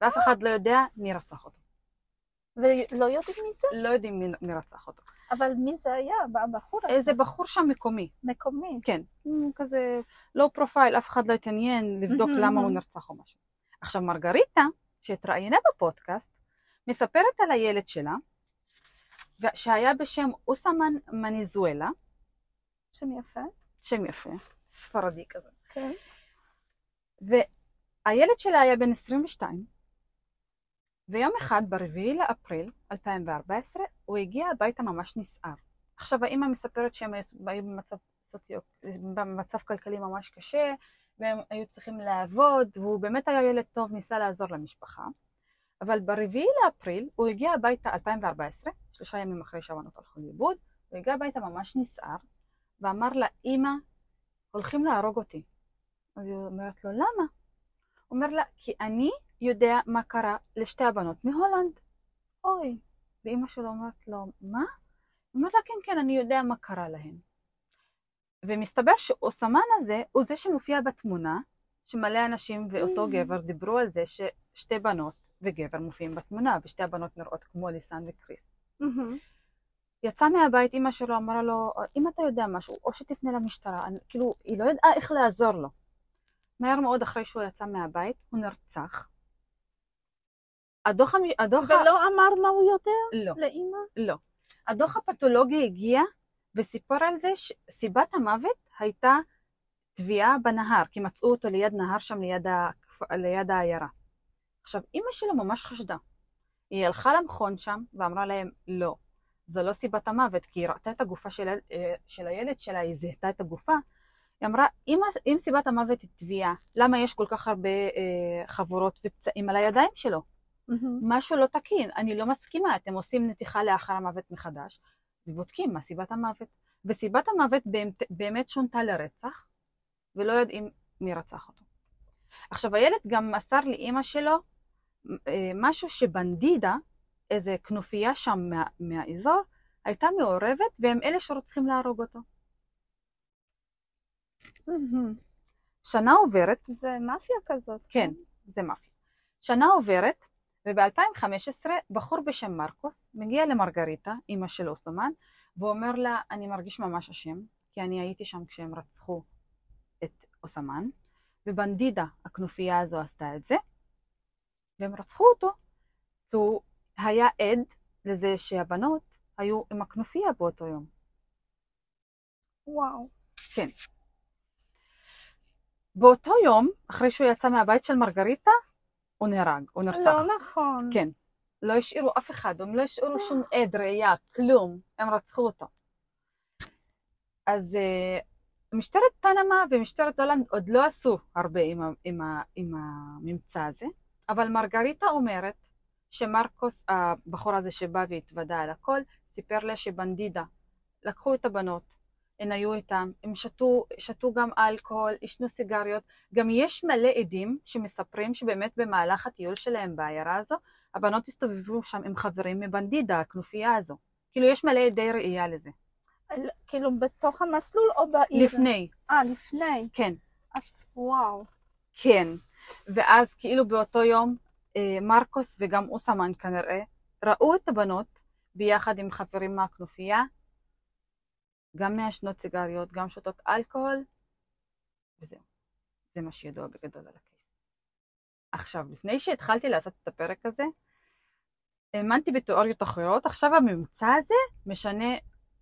ואף אחד לא יודע מי רצח אותו. ולא יודעים מי זה? לא יודעים מי, מי רצח אותו. אבל מי זה היה? הבחור הזה? איזה בחור שם מקומי. מקומי. כן, כזה לו פרופיל, אף אחד לא התעניין לבדוק למה הוא. נרצח או משהו. עכשיו, מרגריטה, שהתראיינה בפודקאסט, מספרת על הילד שלה, שהיה בשם אוסמן ולנזואלה, שם יפה. שם יפה, ספרדי כזה. כן. והילד שלה היה בן 22, ויום אחד, ברביעי לאפריל 2014, הוא הגיע הביתה ממש נסער. עכשיו, האימא מספרת שהם היו במצב, סוציו... במצב כלכלי ממש קשה, והם היו צריכים לעבוד, והוא באמת היה ילד טוב, ניסה לעזור למשפחה. אבל ברביעי לאפריל הוא הגיע הביתה 2014, שלושה ימים אחרי שהבנות הלכו לאיבוד, הוא הגיע הביתה ממש נסער, ואמר לה, אמא, הולכים להרוג אותי. אז היא אומרת לו, למה? הוא אומר לה, כי אני יודע מה קרה לשתי הבנות מהולנד. אוי. ואימא שלו אומרת לו, מה? הוא אומר לה, כן, כן, אני יודע מה קרה להן. ומסתבר שאוסמן הזה הוא זה שמופיע בתמונה, שמלא אנשים ואותו Mm. גבר דיברו על זה ששתי בנות וגבר מופיעים בתמונה, ושתי הבנות נראות כמו ליסן וקריס. מהמם. יצא מהבית, אימא שלו אמרה לו, אם אתה יודע משהו, או שתפנה למשטרה, אני, כאילו, היא לא ידעה איך לעזור לו. מהר מאוד אחרי שהוא יצא מהבית, הוא נרצח. הדוח, הדוח, ה- ולא אמר מה הוא יודע לא, לאימא? לא. הדוח הפתולוגי הגיע וסיפר על זה שסיבת המוות הייתה טביעה בנהר, כי מצאו אותו ליד נהר שם ליד, ה... ליד העיירה. עכשיו, אימא שלו ממש חשדה. היא הלכה למכון שם ואמרה להם, לא, זו לא סיבת המוות, כי היא ראתה את הגופה של, אה, של הילד שלה, היא זיהתה את הגופה. היא אמרה, אם, אם סיבת המוות היא טביעה, למה יש כל כך הרבה אה, חבורות ופצעים על הידיים שלו? מהמם. משהו לא תקין, אני לא מסכימה, אתם עושים נתיחה לאחר המוות מחדש, ובודקים מה סיבת המוות. וסיבת המוות באמת- באמת שונתה לרצח, ולא יודעים מי רצח אותו. עכשיו, הילד גם מסר לאימא שלו משהו שבנדידה, איזה כנופיה שם מה, מהאזור, הייתה מעורבת, והם אלה שרוצים להרוג אותו. שנה עוברת, זה מאפיה כזאת. כן, זה מאפיה. שנה עוברת, וב-2015 בחור בשם מרקוס מגיע למרגריטה, אימא של אוסומן, ואומר לה, אני מרגיש ממש אשם, כי אני הייתי שם כשהם רצחו את אוסמן, ובנדידה, הכנופיה הזו עשתה את זה, והם רצחו אותו, הוא היה עד לזה שהבנות היו עם הכנופיה באותו יום. וואו. כן. באותו יום, אחרי שהוא יצא מהבית של מרגריטה, הוא נהרג, הוא נרצח. לא נכון. כן. לא השאירו אף אחד, הם לא השאירו שום עד, ראייה, כלום. הם רצחו אותו. אז uh, משטרת פנמה ומשטרת הולנד עוד לא עשו הרבה עם, ה- עם, ה- עם הממצא הזה, אבל מרגריטה אומרת שמרקוס, הבחור הזה שבא והתוודה על הכל, סיפר לה שבנדידה לקחו את הבנות, הן היו איתם, הם שתו, שתו גם אלכוהול, עישנו סיגריות, גם יש מלא עדים שמספרים שבאמת במהלך הטיול שלהם בעיירה הזו, הבנות הסתובבו שם עם חברים מבנדידה, הכנופיה הזו. כאילו יש מלא עדי ראייה לזה. כאילו בתוך המסלול או בעיר? לפני, אה, לפני. כן, אז וואו. כן. ואז כאילו באותו יום, אה, מרקוס וגם אוסמן כנראה, ראו את הבנות ביחד עם חברים מהכנופיה, גם מעשנות סיגריות, גם שותות אלכוהול, וזהו. זה מה שידוע בגדול על הקייס. עכשיו, לפני שהתחלתי לעשות את הפרק הזה, האמנתי בתיאוריות אחרות, עכשיו הממצא הזה משנה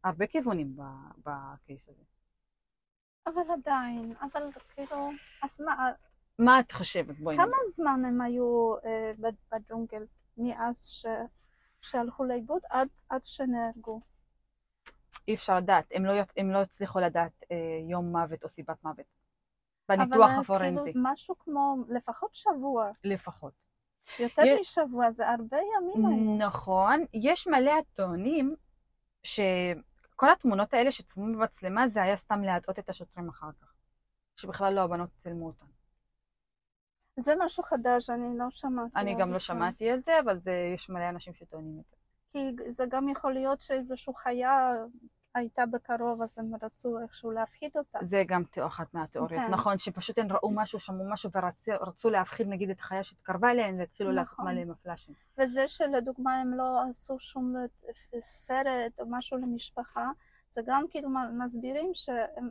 הרבה כיוונים בקייס הזה. אבל עדיין, אבל כאילו, אז מה, מה את חושבת? בואי כמה נדבר. זמן הם היו ב- בג'ונגל מאז ש... שהלכו לאיבוד עד, עד שנהרגו? אי אפשר לדעת, הם לא, הם לא הצליחו לדעת אה, יום מוות או סיבת מוות. אבל בניתוח אה, הפורנזי, כאילו משהו כמו לפחות שבוע, לפחות. יותר יש- משבוע, זה הרבה ימים היו. נכון, יש מלא הטוענים שכל התמונות האלה שצולמו במצלמה זה היה סתם להטעות את השוטרים אחר כך. שבכלל לא הבנות צילמו אותן. זה משהו חדש, אני לא שמעתי. אני גם לא. שמעתי את זה, אבל זה, יש מלא אנשים שטוענים את זה. כי זה גם יכול להיות שאיזושהי חיה הייתה בקרוב, אז הם רצו איכשהו להפחיד אותה. זה גם אחת מהתיאוריות. כן. נכון, שפשוט הן ראו משהו, שמעו משהו ורצו להפחיד נגיד את החיה שהתקרבה אליהן והתחילו לעשות נכון. מלא עם הפלאשים. וזה שלדוגמה הם לא עשו שום סרט או משהו למשפחה, זה גם כאילו מסבירים שהם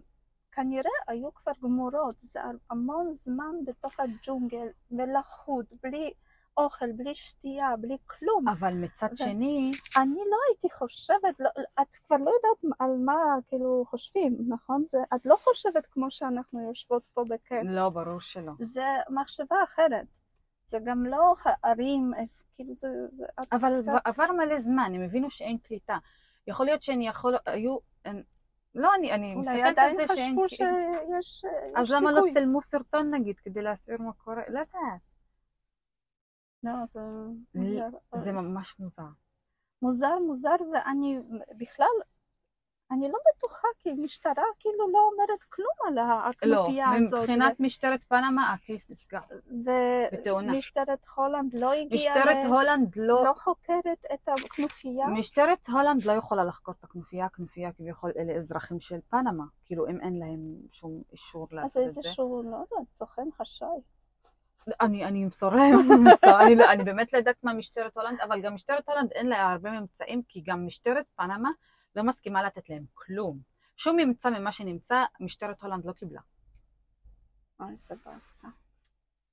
כנראה היו כבר גמורות, זה המון זמן בתוך הג'ונגל, ולחוד, בלי אוכל, בלי שתייה, בלי כלום. אבל מצד ו- שני, אני לא הייתי חושבת, לא, את כבר לא יודעת על מה כאילו חושבים, נכון? זה, את לא חושבת כמו שאנחנו יושבות פה בכיף. לא, ברור שלא. זה מחשבה אחרת. זה גם לא הערים, כאילו זה... זה אבל קצת- עבר מלא זמן, הם הבינו שאין קליטה. יכול להיות שהן יכול... היו... לא, אני, אני אולי מסתכלת על עדיין זה שאין... חשבו כאילו- שיש יש אז למה לא סיכוי. צלמו סרטון נגיד, כדי להסביר מה קורה? לא יודעת. לא, זה מוזר. זה ממש מוזר. מוזר, מוזר, ואני בכלל, אני לא בטוחה, כי משטרה כאילו לא אומרת כלום על לא, הכנופיה הזאת. מבחינת משטרת פנמה, הקייס נסגר. בתאונה. ומשטרת הולנד לא הגיעה, משטרת ל- הולנד לא... לא חוקרת את הכנופיה. משטרת הולנד לא יכולה לחקור את הכנופיה, הכנופיה כביכול אלה אזרחים של פנמה, כאילו אם אין להם שום אישור אז לעשות את זה. איזשהו, לא יודעת, סוכן חשאי. אני, אני אמסור להם, אני, לא- אני באמת לא יודעת מה משטרת הולנד, אבל גם משטרת הולנד אין לה הרבה ממצאים, כי גם משטרת פנמה לא מסכימה לתת להם כלום. שום ממצא ממה שנמצא, משטרת הולנד לא קיבלה. אוי, זה באסה.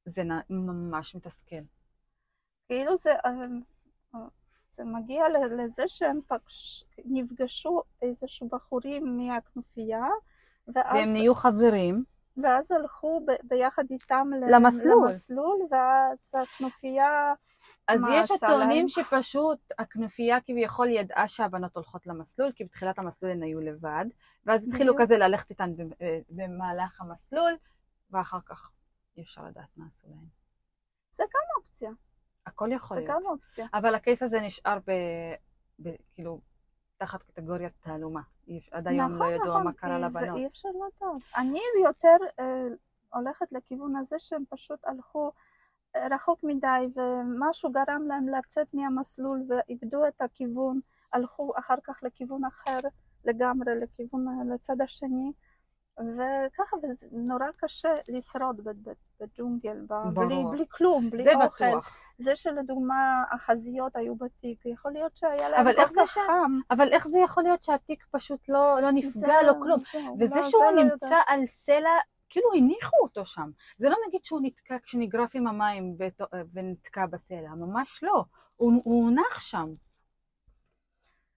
זה נ- ממש מתסכל. כאילו זה, אה, זה מגיע לזה שהם פגש, נפגשו איזשהו בחורים מהכנופיה, ואז, והם נהיו חברים, ואז הלכו ב, ביחד איתם למסלול. למסלול, ואז הכנופיה, אז יש הטוענים? שפשוט הכנופיה כביכול ידעה שהבנות הולכות למסלול, כי בתחילת המסלול הן היו לבד, ואז התחילו. כזה ללכת איתן אה, במהלך המסלול, ואחר כך אי אפשר לדעת מה עשו להם. זה גם אופציה, הכל יכול זה להיות. גם אופציה. אבל הקייס הזה נשאר ב... ב... כאילו, תחת קטגוריית תעלומה. עד היום לא ידוע מה קרה כי זה לבנות. אי אפשר לדעת. אני יותר אה, הולכת לכיוון הזה שהם פשוט הלכו רחוק מדי ומשהו גרם להם לצאת מהמסלול ואיבדו את הכיוון, הלכו אחר כך לכיוון אחר לגמרי, לכיוון, לצד השני. וככה, וזה נורא קשה לשרוד בג'ונגל, בלי. בלי כלום, בלי זה אוכל. בטוח. זה שלדוגמה החזיות היו בתיק, יכול להיות שהיה להם אבל כל זה כך ש- חם. אבל איך זה יכול להיות שהתיק פשוט לא, לא נפגע, זהו, לא כלום? זהו, וזה לא, שהוא זה לא נמצא יודעת. על סלע, כאילו הניחו אותו שם. זה לא נגיד שהוא נתקע כשנגרף עם המים ות- ונתקע בסלע, ממש לא. הוא, הוא הונח שם.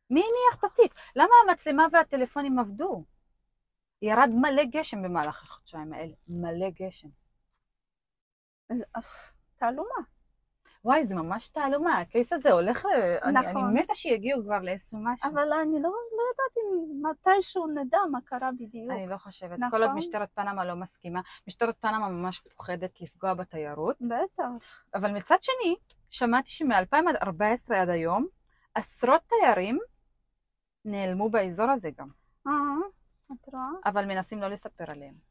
מי הניח את התיק? למה המצלמה והטלפונים עבדו? ירד מלא גשם במהלך החודשיים האלה, מלא גשם. אז תעלומה. וואי, זה ממש תעלומה, הקייס הזה הולך ל... אני, נכון. אני מתה שיגיעו כבר לאיזשהו משהו. אבל אני לא, לא יודעת אם מתישהו נדע מה קרה בדיוק. אני לא חושבת. נכון. כל עוד משטרת פנמה לא מסכימה. משטרת פנמה ממש פוחדת לפגוע בתיירות. בטח. אבל מצד שני, שמעתי שמ-2014 עד היום, עשרות תיירים נעלמו באזור הזה גם, אה, את רואה? אבל מנסים לא לספר עליהם.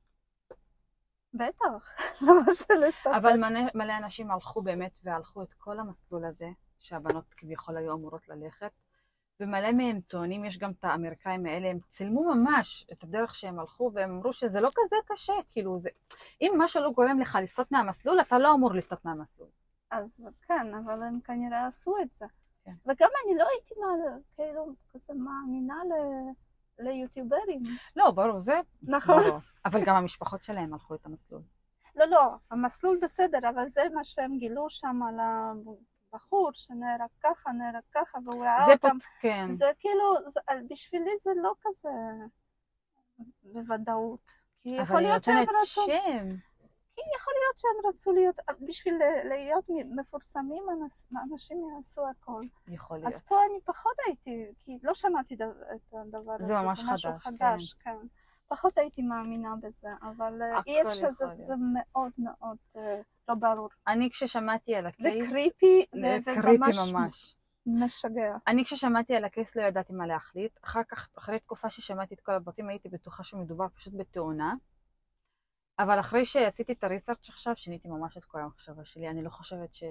בטח. למה שלספר? אבל מלא, מלא אנשים הלכו באמת והלכו את כל המסלול הזה, שהבנות כביכול היו אמורות ללכת, ומלא מהם טוענים, יש גם את האמריקאים האלה, הם צילמו ממש את הדרך שהם הלכו, והם אמרו שזה לא כזה קשה, כאילו זה... אם משהו לא גורם לך לסטות מהמסלול, אתה לא אמור לסטות מהמסלול. אז כן, אבל הם כנראה עשו את זה. כן. וגם אני לא הייתי מה, כאילו, כזה מאמינה ל... ליוטיוברים. לא, ברור, זה נכון. ברור. אבל גם המשפחות שלהם הלכו את המסלול. לא, לא, המסלול בסדר, אבל זה מה שהם גילו שם על הבחור שנהרג ככה, נהרג ככה, והוא ראה זה אותם. פות... כן. זה כאילו, זה, בשבילי זה לא כזה בוודאות. כי יכול אבל היא להיות שהם נותנת רצו, שם. כי יכול להיות שהם רצו להיות, בשביל להיות מפורסמים, אנשים יעשו הכל. יכול להיות. אז פה אני פחות הייתי, כי לא שמעתי את הדבר הזה, זה ממש זה משהו חדש, חדש, כן. פחות הייתי מאמינה בזה, אבל אה, אי אפשר, זה, זה מאוד מאוד אה, לא ברור. אני כששמעתי על הקייס... וקריפי, ו- זה קריפי ממש. משגע. אני כששמעתי על הקייס לא ידעתי מה להחליט. אחר כך, אחרי תקופה ששמעתי את כל הפרטים, הייתי בטוחה שמדובר פשוט בתאונה. אבל אחרי שעשיתי את הריסרצ' עכשיו, שיניתי ממש את כל המחשבה שלי. אני לא חושבת ש...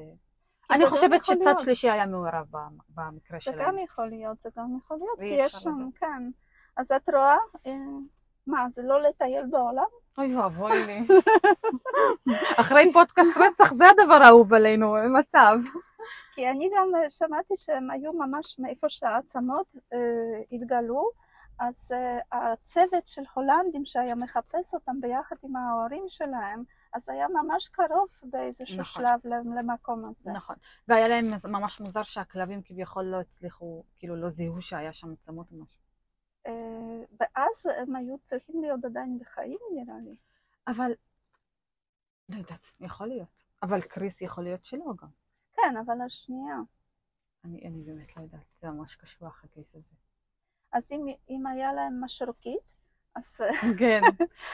אני זה חושבת שצד להיות. שלישי היה מעורב במקרה זה שלהם. גם יכול להיות, זה גם יכול להיות, כי יש שם. כן. אז את רואה, אה, מה, זה לא לטייל בעולם? אוי ואבוי לי. אחרי פודקאסט רצח זה הדבר האהוב עלינו, מצב. כי אני גם שמעתי שהם היו ממש מאיפה שהעצמות אה, התגלו, אז אה, הצוות של הולנדים שהיה מחפש אותם ביחד עם ההורים שלהם, אז היה ממש קרוב באיזשהו נכון. שלב למקום הזה. נכון. והיה להם ממש מוזר שהכלבים כביכול לא הצליחו, כאילו לא זיהו שהיה שם עצמות או משהו. אה, ואז הם היו צריכים להיות עדיין בחיים נראה לי. אבל, לא יודעת, יכול להיות. אבל קריס יכול להיות שלא גם. כן, אבל השנייה. אני, אני באמת לא יודעת, זה ממש קשוח הקייס הזה. אז אם, אם היה להם משרוקית, אז, כן.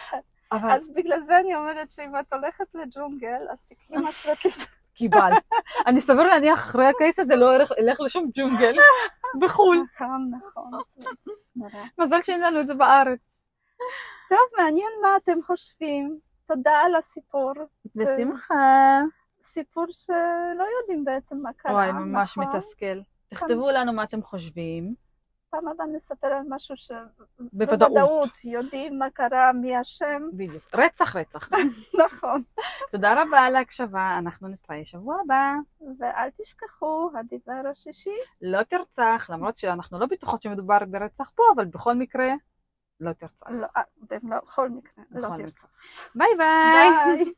אבל אז בגלל זה אני אומרת שאם את הולכת לג'ונגל, אז תקחי משרוקית. קיבלת. אני סביר להניח אחרי הקייס הזה לא אלך- לשום ג'ונגל בחו"ל. נכון, נכון. מזל שאין לנו את זה בארץ. טוב, מעניין מה אתם חושבים. תודה על הסיפור. בשמחה. סיפור שלא יודעים בעצם מה קרה, וואי, ממש נכון? מתסכל. תכתבו לנו מה אתם חושבים. פעם הבאה נספר על משהו בוודאות. שבוודאות יודעים מה קרה, מי אשם. בדיוק. רצח רצח. נכון. תודה רבה על ההקשבה, אנחנו נתראה שבוע הבא. ואל תשכחו, הדבר השישי, לא תרצח, למרות שאנחנו לא בטוחות שמדובר ברצח פה, אבל בכל מקרה, לא תרצח. לא, אה, בכל מקרה, לא תרצח. ביי ביי. ביי.